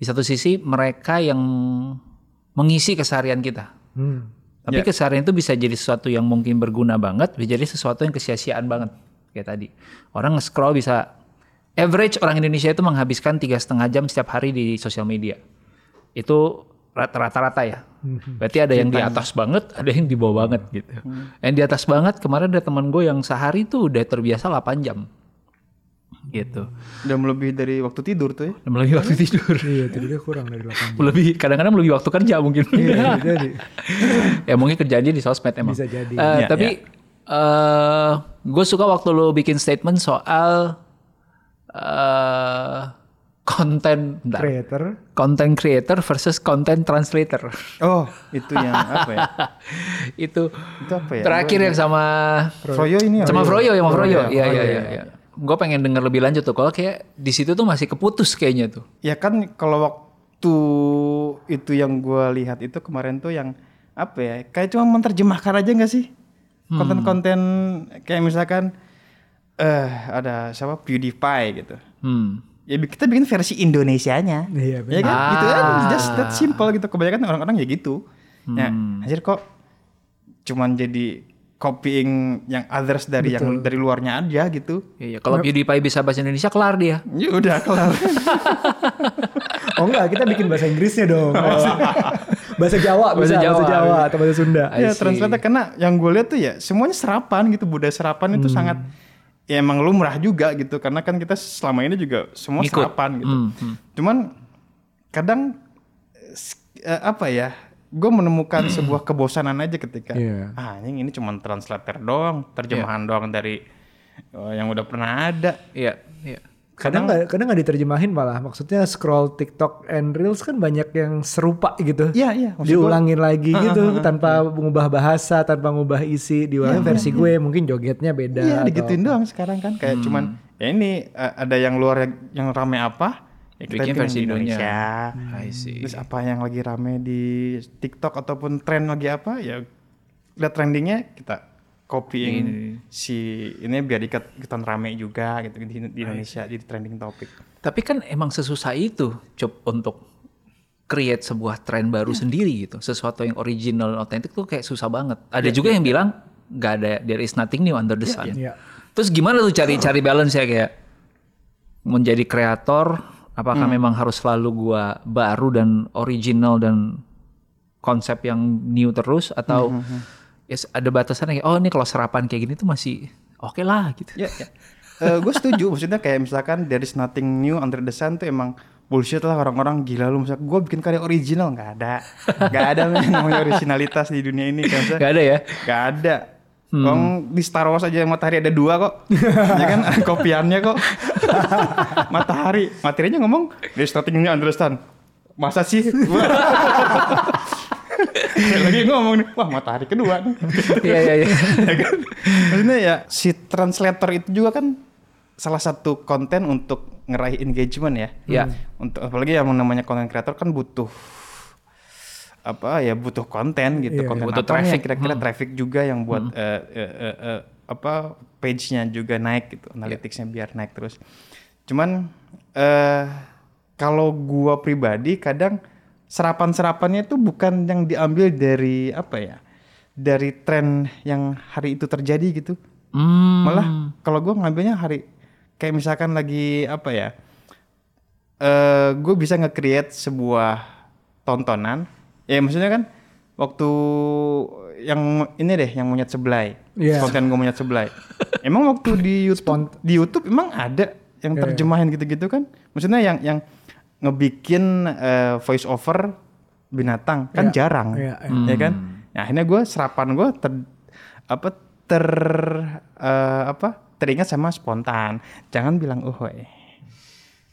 Di satu sisi mereka yang mengisi keseharian kita. Hmm. Tapi keseharian itu bisa jadi sesuatu yang mungkin berguna banget, bisa jadi sesuatu yang kesia-siaan banget. Kayak tadi. Orang nge-scroll bisa average orang Indonesia itu menghabiskan tiga setengah jam setiap hari di sosial media. Itu rat- rata-rata ya. Berarti ada yang di atas banget, [laughs] ada yang di bawah banget gitu. Yang di atas banget kemarin ada teman gue yang sehari tuh udah terbiasa 8 jam. Gitu. udah melebihi dari waktu tidur tuh ya Dan Lebih waktu tidur. [laughs] Iya, tidurnya kurang dari 8 jam. Lebih kadang-kadang lebih waktu kerja mungkin. Iya, jadi. [laughs] ya mungkin kerjanya di sosmed emang. Bisa jadi. Eh, Ya, tapi eh gue suka waktu lo bikin statement soal eh konten. Creator. content creator versus content translator. oh itu yang apa ya [laughs] itu itu apa ya terakhir yang sama Froyo ini ya? sama Froyo yang sama Froyo. Iya Froyo, iya ya. iya. Gue pengen denger lebih lanjut tuh. Kalau kayak di situ tuh masih keputus kayaknya tuh. Ya kan kalau waktu itu yang gue lihat itu kemarin tuh yang apa ya kayak cuma menerjemahkan aja nggak sih konten-konten kayak misalkan eh ada siapa PewDiePie gitu. Hmm. Ya kita bikin versi Indonesianya. Iya, Ya kan? Gitu kan Ah. just that simple gitu. Kebanyakan orang-orang ya gitu. Ya, anjir kok cuman jadi copying yang others dari yang dari luarnya aja gitu. Iya, iya. kalau PewDiePie bisa bahasa Indonesia kelar dia. Ya udah kelar. [laughs] Oh enggak, kita bikin bahasa Inggrisnya dong. bahasa Jawa Bahasa bisa, Jawa. bahasa Jawa atau bahasa Sunda. Ya translate karena yang gue lihat tuh ya semuanya serapan gitu budaya serapan itu sangat ya emang lumrah juga gitu karena kan kita selama ini juga semua Ngikut. serapan gitu Hmm, hmm. cuman kadang eh, eh, apa ya gue menemukan sebuah kebosanan aja ketika Iya. ah ini ini cuma translator doang terjemahan doang dari oh, yang udah pernah ada Iya, iya. Kadang nggak kadang nggak diterjemahin malah. Maksudnya scroll TikTok and Reels kan banyak yang serupa gitu. Iya iya Diulangin lagi gitu tanpa mengubah bahasa, tanpa mengubah isi, diulangin versi gue mungkin jogetnya beda. Iya atau- digituin doang sekarang kan kayak cuman ya ini eh, ada yang luar yang, yang rame apa ya kita Bikin versi di. Indonesia. I see. Terus apa yang lagi rame di TikTok ataupun tren lagi apa ya lihat trendingnya kita copying si ini biar ikat ikutan rame juga gitu di, di Indonesia jadi trending topik. Tapi kan emang sesusah itu, Cup, untuk create sebuah tren baru sendiri gitu. Sesuatu yang original, otentik tuh kayak susah banget. Ada juga yang bilang nggak ada, there is nothing new under the sun. Iya. Terus gimana tuh cari cari balance ya kayak menjadi kreator? Apakah memang harus selalu gua baru dan original dan konsep yang new terus atau ya ada batasannya kayak oh ini kalau serapan kayak gini tuh masih oke lah gitu. Ya, ya. gue setuju. Maksudnya kayak misalkan there is nothing new under the sun tuh emang bullshit lah. Orang-orang gila lu. Misalnya gue bikin karya original nggak ada. Nggak ada namanya originalitas di dunia ini kan Gak ada ya? nggak ada. Wong di Star Wars aja matahari ada dua kok. Ya kan? [laughs] Kopiannya kok. [laughs] Matahari. Materinya ngomong there is nothing new under the sun. Masa sih [laughs] lagi ngomong nih wah matahari kedua nih Iya iya iya. ya kan? Maksudnya ya si translator itu juga kan salah satu konten untuk ngeraih engagement ya. Iya. Untuk apalagi yang namanya konten kreator kan butuh apa ya butuh konten gitu Iya, konten butuh traffic. kira-kira traffic juga yang buat eh, eh, eh, eh, apa page-nya juga naik gitu analytics-nya biar naik terus cuman eh kalau gua pribadi kadang serapan-serapannya itu bukan yang diambil dari apa ya dari tren yang hari itu terjadi gitu. Hmm. malah kalau gua ngambilnya hari kayak misalkan lagi apa ya eh gue bisa nge-create sebuah tontonan. Ya maksudnya kan waktu yang ini deh yang monyet seblay. Iya. konten gue monyet seblay. Emang waktu di YouTube di YouTube emang ada yang Iya, terjemahin gitu-gitu kan? Maksudnya yang yang ngebikin eh, voice over binatang. Kan Iya. jarang Iya, ya kan? Nah akhirnya gue serapan gue ter apa ter eh, apa teringat sama spontan. Jangan bilang uhuy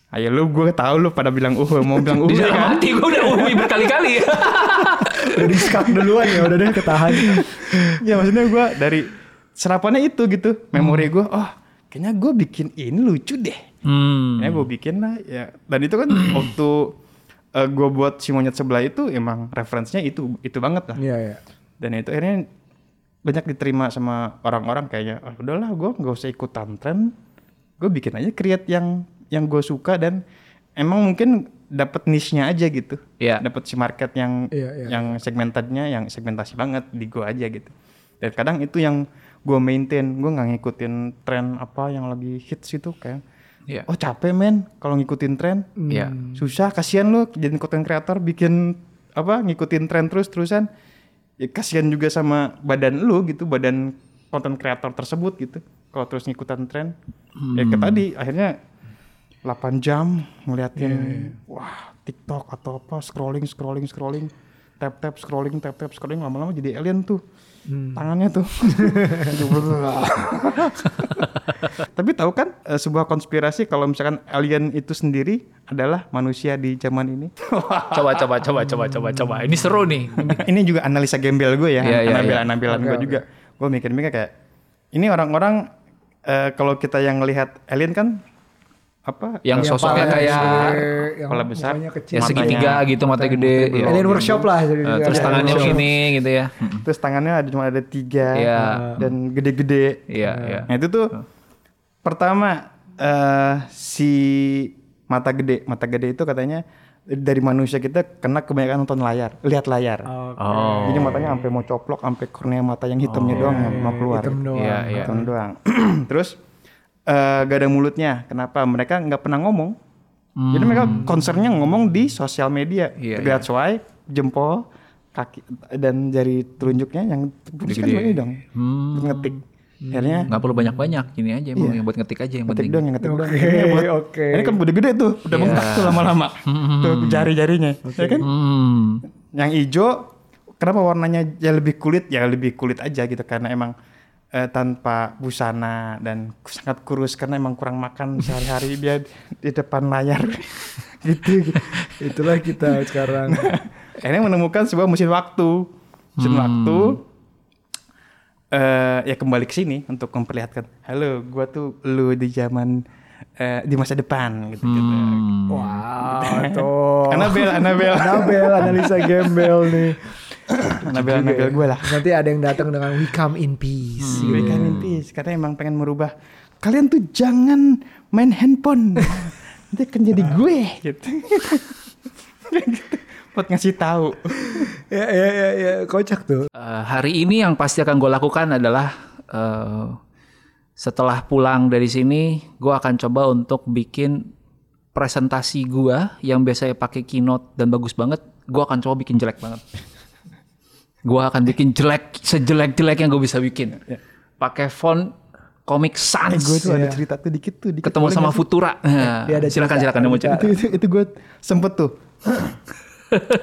ayo lu gue tahu lu pada bilang uhuy mau bilang [laughs] dalam kan? hati gue udah uhui berkali-kali. Ya. [laughs] Udah di skak duluan ya, udah deh ketahan. [laughs] ya maksudnya gue dari serapannya itu gitu. Memori gue oh kayaknya gue bikin ini lucu deh Hmm. ya gue bikin lah ya dan itu kan [clears throat] waktu gue buat si monyet sebelah itu emang referensinya itu itu banget lah Iya, iya. dan itu akhirnya banyak diterima sama orang-orang kayaknya ah, udahlah gue nggak usah ikutan tren gue bikin aja create yang yang gue suka dan emang mungkin dapat niche-nya aja gitu Iya. dapat si market yang Iya, iya. yang segmentednya yang segmentasi banget di gue aja gitu dan kadang itu yang gue maintain gue nggak ngikutin tren apa yang lagi hits itu kayak Iya. oh capek men kalau ngikutin tren. Iya. susah kasihan lu jadi konten kreator bikin apa ngikutin tren terus terusan. Ya kasihan juga sama badan lu gitu badan konten kreator tersebut gitu kalau terus ngikutin tren. Ya ke tadi akhirnya 8 jam ngeliatin wah TikTok atau apa scrolling scrolling scrolling tap tap scrolling tap tap scrolling lama-lama jadi alien tuh tangannya tuh [laughs] [laughs] tapi tahu kan eh, sebuah konspirasi kalau misalkan alien itu sendiri adalah manusia di zaman ini [laughs] Coba coba coba coba coba coba. Ini seru nih. ini juga analisa gembel gue ya, Iya, iya, anabel iya. anabelan gue juga. Gue mikir-mikir kayak ini orang-orang eh, kalau kita yang lihat alien kan apa? Yang sosoknya kayak kepala besar, kecil. ya segitiga gitu mata gede. ya. Alien workshop lah. jadi dia terus tangannya gini gitu ya. terus tangannya ada cuma ada tiga Iya. dan gede-gede. Iya iya. Nah itu tuh pertama eh, si mata gede, mata gede itu katanya dari manusia kita kena kebanyakan nonton layar, lihat layar. Oke. Oh. Jadi matanya sampai mau coplok, sampai kornea mata yang hitamnya doang yang mau keluar. Hitam doang. Iya iya. Hitam doang. [clears throat] Terus eh, gak ada mulutnya. Kenapa? Mereka nggak pernah ngomong. Jadi mereka concernnya ngomong di sosial media. Iya, That's why jempol, kaki dan jari telunjuknya yang terputus kan Gede-gede. ini dong. Hmm. Buat ngetik. Akhirnya Nggak perlu banyak-banyak. Gini aja emang yang buat ngetik aja yang ngetik penting. doang, yang ngetik doang. Oke, Ini buat- oke. Ini kan udah gede tuh, udah Iya. bengkak tuh lama-lama. Tuh jari-jarinya, ya kan? Hmm. Yang hijau, kenapa warnanya ya lebih kulit? Ya lebih kulit aja gitu karena emang eh, tanpa busana dan sangat kurus karena emang kurang makan sehari-hari dia di depan layar gitu. [laughs] gitu. Itulah kita [laughs] sekarang. Akhirnya menemukan sebuah mesin waktu, mesin waktu. eh ya kembali ke sini untuk memperlihatkan, halo, gua tuh lu di zaman eh, di masa depan gitu. gitu. Hmm. Wow, [laughs] tuh. Anabel, Anabel, Anabel analisa gembel nih. [coughs] Anabel gue lah. Nanti ada yang datang dengan we come in peace. peace. Berikan in peace karena emang pengen merubah kalian tuh jangan main handphone [laughs] nanti akan jadi gue gitu [laughs] buat ngasih tahu ya ya ya ya kocak tuh. Eh, hari ini yang pasti akan gue lakukan adalah eh, setelah pulang dari sini, gue akan coba untuk bikin presentasi gue yang biasanya pakai keynote dan bagus banget, gue akan coba bikin jelek banget. Gue akan bikin jelek sejelek-jelek yang gue bisa bikin. Pakai font Comic eh, Sans. gue tuh ada cerita tuh dikit tuh dikit ketemu boleh sama? Futura. Nah, Dia ada silakan silakan mau cerita. itu itu, itu gue sempet tuh [laughs]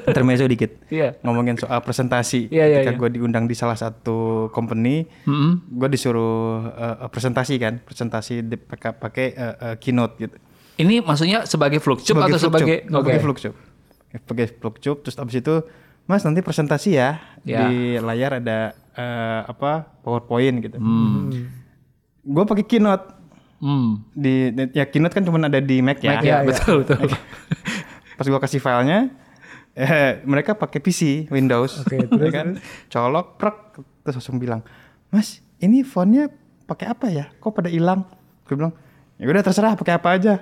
intermezzo dikit Iya. ngomongin soal presentasi Iya, iya, ketika iya. gue diundang di salah satu company Mm-mm. gue disuruh eh, presentasi kan presentasi di- pakai pakai eh, eh, keynote gitu Ini maksudnya sebagai flukcup atau Flukcup. sebagai sebagai flukcup sebagai flukcup terus abis itu mas nanti presentasi ya. Ya. di layar ada eh, apa powerpoint gitu. Hmm. gue pakai keynote. Hmm. di ya keynote kan cuma ada di Mac ya. Mac, ya, betul betul. pas gua kasih filenya eh, mereka pakai PC Windows. Oke, ya terus, kan? colok prek terus langsung bilang mas ini fontnya pakai apa ya? Kok pada hilang? Gue bilang ya udah terserah pakai apa aja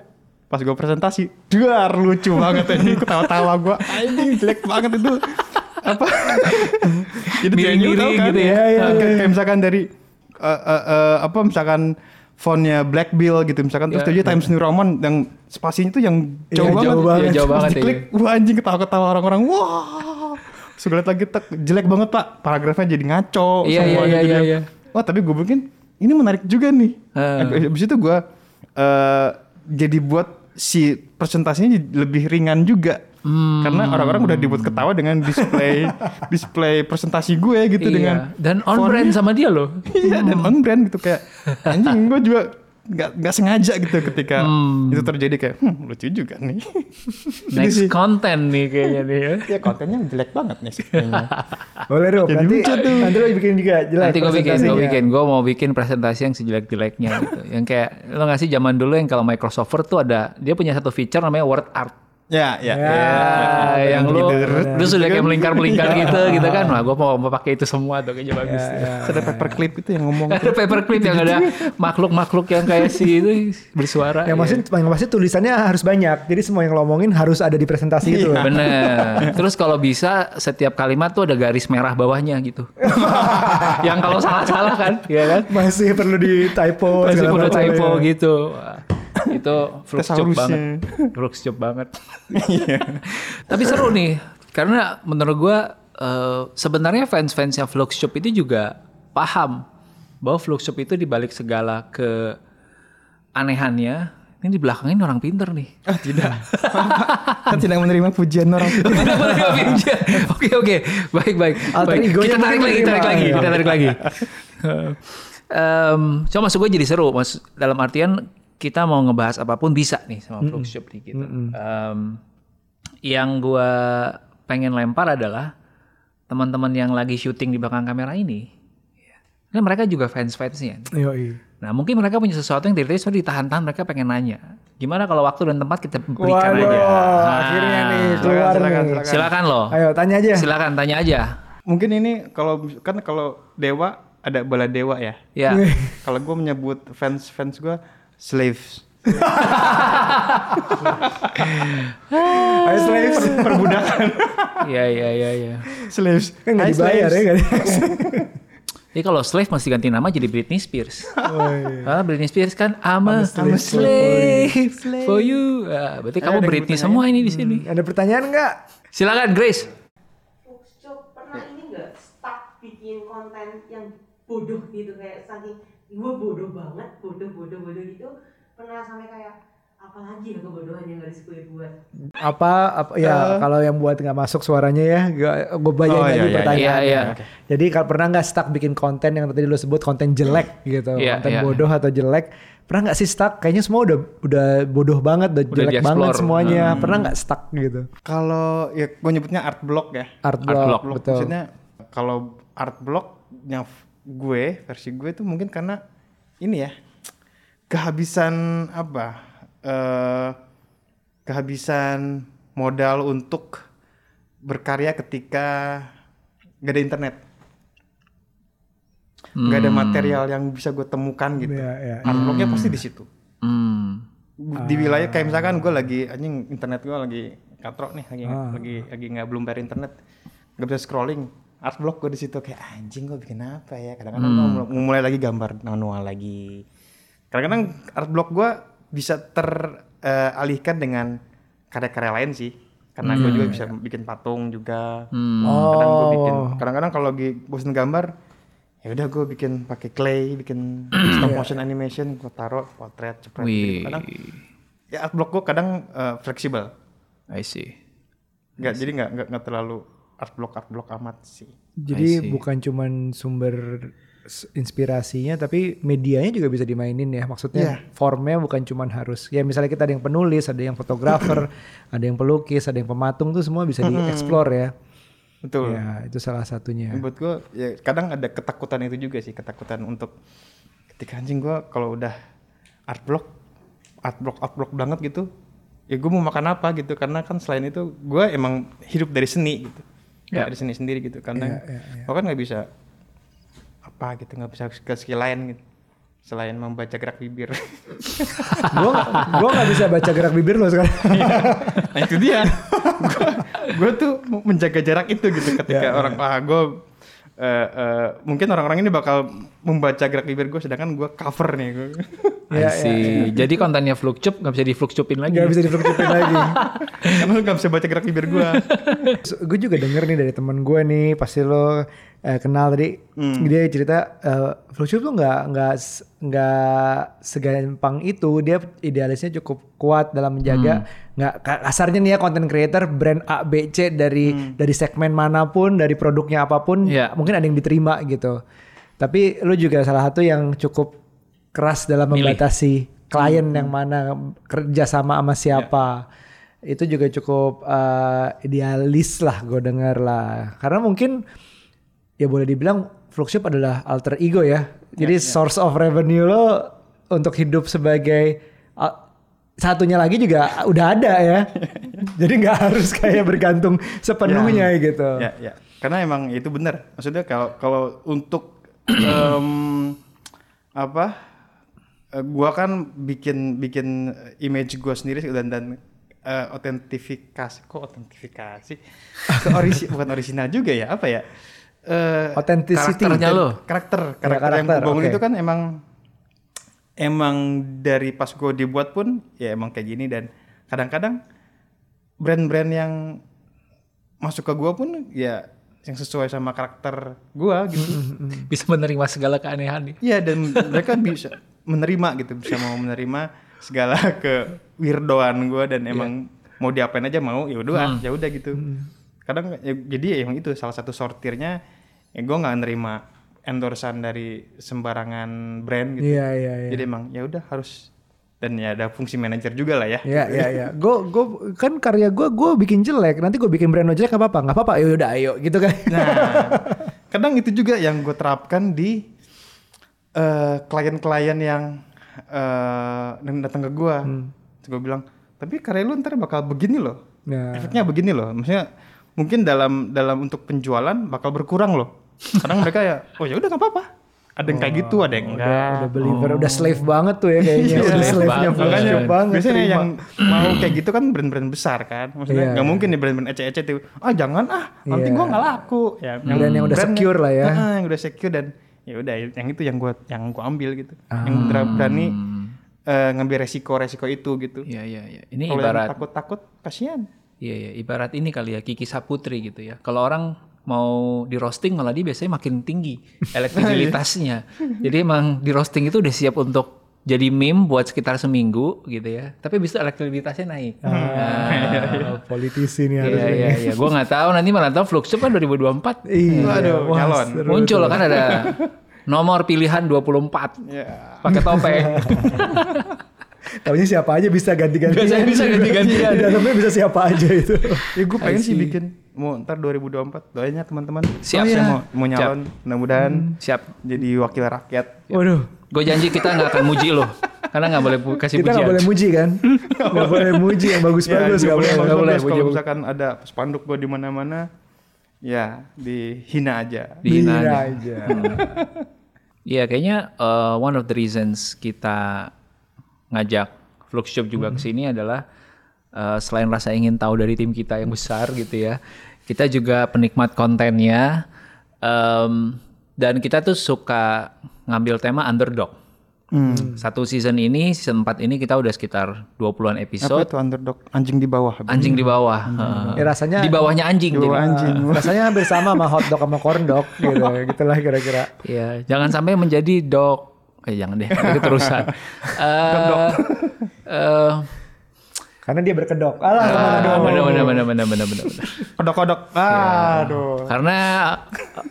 pas gue presentasi duar lucu banget ini ketawa-tawa gue anjing jelek banget itu apa [laughs] jadi Miring-miring tahu kan? gitu ya. Iya, iya, kayak, kayak misalkan dari eh, eh, eh, apa misalkan fontnya Black Bill gitu misalkan terus Ya, dia Times New Roman yang spasinya itu yang jauh Iya, banget jauh banget. Iya, jauh banget, diklik wah anjing ketawa-ketawa orang-orang wah lihat lagi tek jelek banget pak paragrafnya jadi ngaco Iya, semuanya iya, iya, gitu iya, ya. iya. wah tapi gue bikin ini menarik juga nih Eh. Habis itu gue eh, jadi buat si presentasinya lebih ringan juga Hmm. karena orang-orang udah dibuat ketawa dengan display [laughs] display presentasi gue gitu Iya. dengan dan on brand sama dia loh. Iya dan on brand gitu kayak [laughs] anjing gue juga nggak nggak sengaja gitu ketika Hmm. itu terjadi kayak hmm, lucu juga nih. [laughs] Next sih. content nih kayaknya nih ya. ya kontennya jelek banget nih sih. [laughs] Boleh Jadi nanti lucu tuh. nanti lo bikin juga jelek Nanti gue bikin, gue bikin, gue mau bikin presentasi yang sejelek-jeleknya gitu. yang kayak lo ngasih zaman dulu yang kalau Microsoft Word tuh ada dia punya satu feature namanya Word Art. Ya ya. Ya. Ya, yang lu, gitu. lu sudah kayak melingkar-melingkar [laughs] gitu, gitu kan. Wah, gue mau, mau pakai itu semua tuh kayaknya bagus. Terus ada paperclip itu yang ngomong Ada paperclip yang ada makhluk-makhluk yang kayak si itu bersuara. Yang ya. maksud, yang pasti tulisannya harus banyak. Jadi semua yang lo omongin harus ada di presentasi itu. Iya. Bener. [laughs] Terus kalau bisa setiap kalimat tuh ada garis merah bawahnya gitu. [laughs] yang kalau salah-salah kan, ya kan? Masih perlu di typo. Masih macam typo ya. gitu. Itu Thesaurusnya. banget. [laughs] Fluxcup banget. Tapi seru nih. Karena menurut gua eh, sebenarnya fans-fansnya Fluxcup itu juga paham bahwa Fluxcup itu dibalik segala ke anehannya ini di belakangnya ini orang pinter nih. Ah tidak. [laughs] Kan tidak menerima pujian orang. Tidak boleh pinjam. Oke oke, baik baik. Alter baik. Kita tarik lagi, kita tarik menerima. lagi, Iya. kita tarik lagi. [laughs] Em, cuma maksud gue jadi seru, mas. Dalam artian kita mau ngebahas apa pun bisa nih sama Fluxshop nih gitu. Em, yang gue pengen lempar adalah teman-teman yang lagi syuting di belakang kamera ini. Kan mereka juga fans-fansnya. Yoi. Nah mungkin mereka punya sesuatu yang dari tadi ditahan-tahan mereka pengen nanya. Gimana kalau waktu dan tempat kita berikan Waduh, aja. Nah, akhirnya nih keluar silakan, nih. silakan. Silakan loh. Ayo tanya aja. Silakan tanya aja. Mungkin ini kalau kan kalau dewa ada bala dewa ya. Ya. [laughs] Kalau gue menyebut fans fans gue slaves. Ayo slaves. [laughs] Perbudakan. Iya iya iya iya. slaves. Kan nggak Hai, dibayar slaves. ya kan? [laughs] Jadi kalau slave mesti ganti nama jadi Britney Spears. Oh, iya. Karena Britney Spears kan I'm a, I'm a slave, for you. Ah, berarti kamu Britney semua ini di sini. Ada pertanyaan nggak? Silakan Grace. Cok, pernah ini nggak stuck bikin konten yang bodoh gitu kayak saking gue bodoh banget, bodoh bodoh bodoh gitu pernah sampai kayak apalagi ya kebodohan yang harus gue buat Apa, apa ya kalau yang buat nggak masuk suaranya ya, gue bayangin Oh, lagi iya, iya, pertanyaannya. iya, iya. Jadi kalau pernah nggak stuck bikin konten yang tadi lo sebut konten jelek gitu, Iya, konten iya. bodoh atau jelek, pernah nggak sih stuck? Kayaknya semua udah udah bodoh banget, udah, Udah jelek banget semuanya. Pernah nggak stuck gitu? Kalau ya gue nyebutnya art block ya. Art block, block, Block. betul. Maksudnya kalau art blocknya f- gue versi gue itu mungkin karena ini ya kehabisan apa eh kehabisan modal untuk berkarya ketika gak ada internet. nggak ada material yang bisa gue temukan gitu. Iya, iya. Art blocknya pasti di situ. Hmm. Di wilayah kayak misalkan gue lagi anjing internet gue lagi katrok nih, lagi Ah. lagi lagi nggak belum bayar internet, nggak bisa scrolling. Art block gue di situ kayak anjing gue bikin apa ya? Kadang-kadang Hmm. mau mulai lagi gambar manual lagi. Kadang-kadang art block gue bisa teralihkan dengan karya-karya lain sih. Karena gue juga bisa bikin patung juga. Hmm. kadang gue bikin Oh. kadang-kadang kalau lagi bosan gambar ya udah gue bikin pakai clay bikin stop motion animation gue taruh potret cepet gitu. kadang ya art block gue kadang eh, fleksibel I see. nggak jadi nggak nggak terlalu art block art block amat sih. Jadi bukan cuman sumber inspirasinya tapi medianya juga bisa dimainin ya. Maksudnya formnya bukan cuman harus ya misalnya kita ada yang penulis, ada yang fotografer, [coughs] ada yang pelukis, ada yang pematung tuh semua bisa dieksplor ya. betul. Ya, itu salah satunya. buat gue ya kadang ada ketakutan itu juga sih ketakutan untuk ketika anjing gue kalau udah art block art block art block banget gitu ya gue mau makan apa gitu. Karena kan selain itu gue emang hidup dari seni gitu dari seni sendiri gitu. Karena gue kan nggak bisa apa gitu nggak bisa ke skill lain gitu. Selain membaca gerak bibir. [laughs] Gua gua nggak bisa baca gerak bibir lo sekarang. nah itu dia. Gue tuh menjaga jarak itu gitu ketika orang ah gue eh, eh, mungkin orang-orang ini bakal membaca gerak bibir gue sedangkan gue cover nih. gue I see. Jadi kontennya Fluxcup nggak bisa di Fluxcupin lagi. Gak bisa difluktuasin [laughs] lagi. karena lu gak bisa baca gerak bibir gue [laughs] gue juga denger nih dari teman gue nih pasti lo eh, kenal tadi dia cerita uh, Flowshoot tuh nggak nggak nggak segampang itu dia idealisnya cukup kuat dalam menjaga nggak ka- kasarnya nih ya content creator brand A B C dari dari segmen mana pun dari produknya apa pun Iya. mungkin ada yang diterima gitu tapi lu juga salah satu yang cukup keras dalam Milih. membatasi klien yang mana kerja sama sama siapa. Itu juga cukup uh, idealis lah gue dengar lah. Karena mungkin ya boleh dibilang Fluxship adalah alter ego ya. Jadi source of revenue lo untuk hidup sebagai uh, satunya lagi juga udah ada ya. [laughs] Jadi nggak harus kayak bergantung sepenuhnya gitu. Ya ya. Karena emang itu benar maksudnya kalau kalau untuk [clears throat] em, apa eh, gua kan bikin bikin image gua sendiri dan dan eh, otentifikasi kok otentifikasi ke orisi bukan original juga ya apa ya Eh, Authenticity. Karakternya lo. karakter Ya, karakter yang karakter, gue bangun oke. itu kan emang emang dari pas gue dibuat pun ya emang kayak gini dan kadang-kadang brand-brand yang masuk ke gue pun ya yang sesuai sama karakter gue gitu [laughs] Bisa menerima segala keanehan nih. Iya dan mereka bisa menerima gitu bisa mau menerima segala [laughs] ke weirdoan gue dan emang mau diapain aja mau ya udah ya udah gitu kadang ya, jadi ya emang itu salah satu sortirnya ya gue nggak nerima endorsan dari sembarangan brand gitu iya iya iya jadi emang ya udah harus dan ya ada fungsi manajer juga lah ya Iya iya iya. Gue gue kan karya gue gue bikin jelek. Nanti gue bikin brand lo jelek nggak apa-apa nggak apa-apa. Ya udah ayo gitu kan. Nah, [laughs] kadang itu juga yang gue terapkan di eh, klien-klien yang eh, yang datang ke gue. Gue bilang, tapi karya lu ntar bakal begini loh. Nah. Efeknya begini loh. Maksudnya mungkin dalam dalam untuk penjualan bakal berkurang loh. Kadang mereka ya, oh ya udah nggak apa-apa. Ada yang kayak gitu, ada yang enggak. Udah believer, udah slave banget tuh ya [laughs] kayaknya. Iya, udah slave slave-nya banget. Makanya banget. biasanya terima. yang mau kayak gitu kan brand-brand besar kan. Maksudnya nggak iya. mungkin nih brand-brand ece-ece tuh. Ah jangan ah, nanti Iya. gua nggak laku. Ya, Brand yang udah secure lah ya. Yang udah secure dan ya udah yang itu yang gua yang gua ambil gitu. Yang bener- berani eh, ngambil resiko-resiko itu gitu. Iya iya iya. Ini Kalau ibarat takut-takut kasihan. Iya, iya, ibarat ini kali ya Kiki Saputri gitu ya. Kalau orang mau di roasting malah dia biasanya makin tinggi [laughs] elektribilitasnya. Jadi emang di roasting itu udah siap untuk jadi meme buat sekitar seminggu gitu ya. Tapi bisa elektribilitasnya naik. Ah, politisi nih harus. Iya iya iya. Gue nggak tahu nanti malah tahu Fluxup kan 2024 Iya. Waduh, wah, nyalon. seru muncul tuh. kan ada nomor pilihan 24 Ya. pakai topeng. [laughs] Taunya siapa aja bisa ganti-ganti. Biasanya bisa ganti-gantian. Di dalamnya bisa siapa aja itu. [laughs] Ya gue pengen sih bikin mau ntar 2024 doanya teman-teman. Siap, Saya siap. mau mau nyalon mudah-mudahan Siap. jadi wakil rakyat. Waduh. Gue janji kita nggak akan muji lo. Karena nggak boleh pu- kasih Kita nggak pujian. boleh muji kan? [laughs] Nggak boleh muji yang bagus-bagus ya, nggak boleh. bagus, nggak boleh. Kalau misalkan ada spanduk gue di mana-mana, ya dihina aja. Dihina Dihina aja. aja. Iya, kayaknya uh, one of the reasons kita ngajak Flux Shop juga ke sini adalah uh, selain rasa ingin tahu dari tim kita yang besar gitu ya, kita juga penikmat kontennya um, dan kita tuh suka ngambil tema underdog. Satu season ini, season 4 ini kita udah sekitar 20-an Apa episode. itu underdog? Anjing di bawah. Anjing di bawah. heeh. Ya, rasanya di bawahnya anjing. Di bawah jadi. anjing. rasanya hampir sama sama hot dog sama corn dog gitu. [laughs] Gitulah kira-kira. Iya, jangan sampai menjadi dog. Eh jangan deh, itu terusan. [laughs] Eh, eh, Karena dia berkedok. Alah, ah, benar benar benar benar benar benar. benar. Kodok-kodok. Aduh. Karena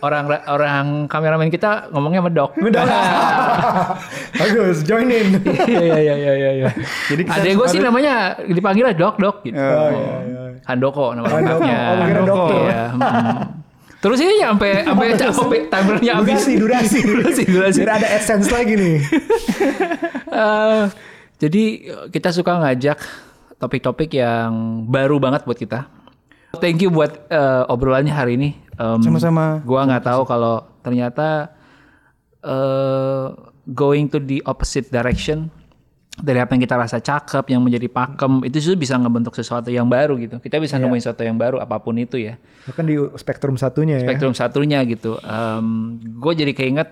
orang orang kameramen kita ngomongnya medok. [laughs] Bagus, join in. [laughs] Iya iya iya iya iya. Jadi kita Ada gue sih namanya dipanggilnya dok dok gitu. Oh, iya, iya. Handoko nama lengkapnya. Oh, kira dokter. Iya. mm. Terus ini sampai [laughs] sampai sampai timernya habis. Durasi, durasi. durasi, durasi. Biar ada AdSense lagi nih. Eh, jadi kita suka ngajak topik-topik yang baru banget buat kita. Thank you buat eh, obrolannya hari ini. Em, Sama-sama. Gua nggak tahu kalau ternyata eh, going to the opposite direction dari apa yang kita rasa cakep, yang menjadi pakem, itu justru bisa ngebentuk sesuatu yang baru gitu. Kita bisa nemuin sesuatu yang baru apa pun itu ya. Bahkan di spektrum satunya ya. Spektrum satunya gitu. gue jadi keinget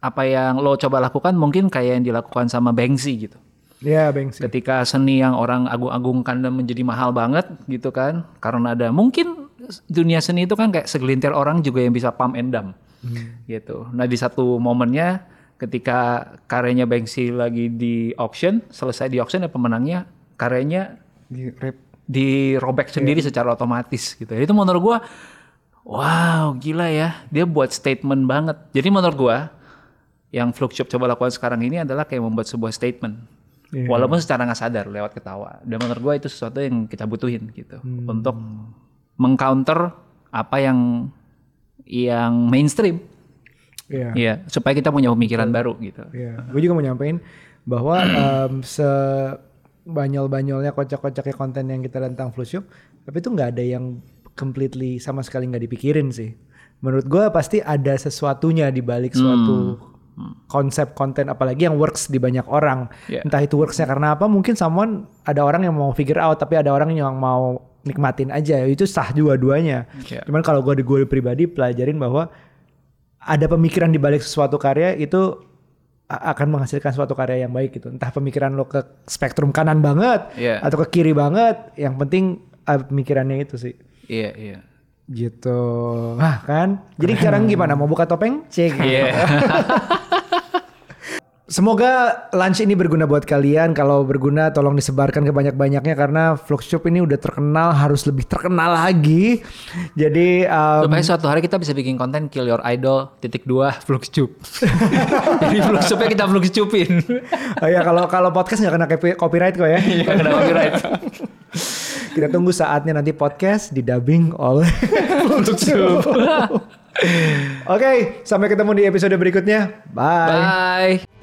apa yang lo coba lakukan mungkin kayak yang dilakukan sama Banksy gitu. Iya, Bang. sih. Ketika seni yang orang agung-agungkan dan menjadi mahal banget gitu kan. Karena ada mungkin dunia seni itu kan kayak segelintir orang juga yang bisa pump and dump. Gitu. Nah di satu momennya ketika karyanya Banksy lagi di auction, selesai di auction ya pemenangnya karyanya Di rap. dirobek sendiri secara otomatis gitu. Itu menurut gua wow, gila ya. Dia buat statement banget. Jadi menurut gua yang Fluxshop coba lakukan sekarang ini adalah kayak membuat sebuah statement. Walaupun secara nggak sadar lewat ketawa. Dan menurut gua itu sesuatu yang kita butuhin gitu untuk mengcounter apa yang yang mainstream. Iya. Iya, supaya kita punya pemikiran baru gitu. Iya, gue juga mau nyampein bahwa [clears throat] em, sebanyol-banyolnya kocak-kocaknya konten yang kita tentang Flushop, tapi itu nggak ada yang completely sama sekali nggak dipikirin sih. Menurut gue pasti ada sesuatunya di balik suatu konsep konten apalagi yang works di banyak orang. Yeah. Entah itu worksnya karena apa, mungkin someone ada orang yang mau figure out, tapi ada orang yang mau nikmatin aja. Itu sah dua-duanya. Yeah. Cuman kalau gue di gue pribadi pelajarin bahwa ada pemikiran di balik sesuatu karya itu akan menghasilkan suatu karya yang baik gitu. Entah pemikiran lo ke spektrum kanan banget Iya. atau ke kiri banget, yang penting pemikirannya itu sih. Iya, iya. Gitu. Nah, kan? Jadi sekarang gimana? Mau buka topeng? Cek. Iya. [laughs] Semoga lunch ini berguna buat kalian. Kalau berguna tolong disebarkan ke banyak-banyaknya karena Vlogshop ini udah terkenal, harus lebih terkenal lagi. Jadi um, Supaya suatu hari kita bisa bikin konten Kill Your Idol titik dua Fluxcup. [laughs] Jadi Fluxcupnya kita Fluxcupin. oh ya kalau kalau podcast nggak kena copy- copyright kok ya. Gak kena copyright. [laughs] Kita tunggu saatnya nanti podcast didubbing oleh. [laughs] [laughs] Oke, sampai ketemu di episode berikutnya. Bye. Bye.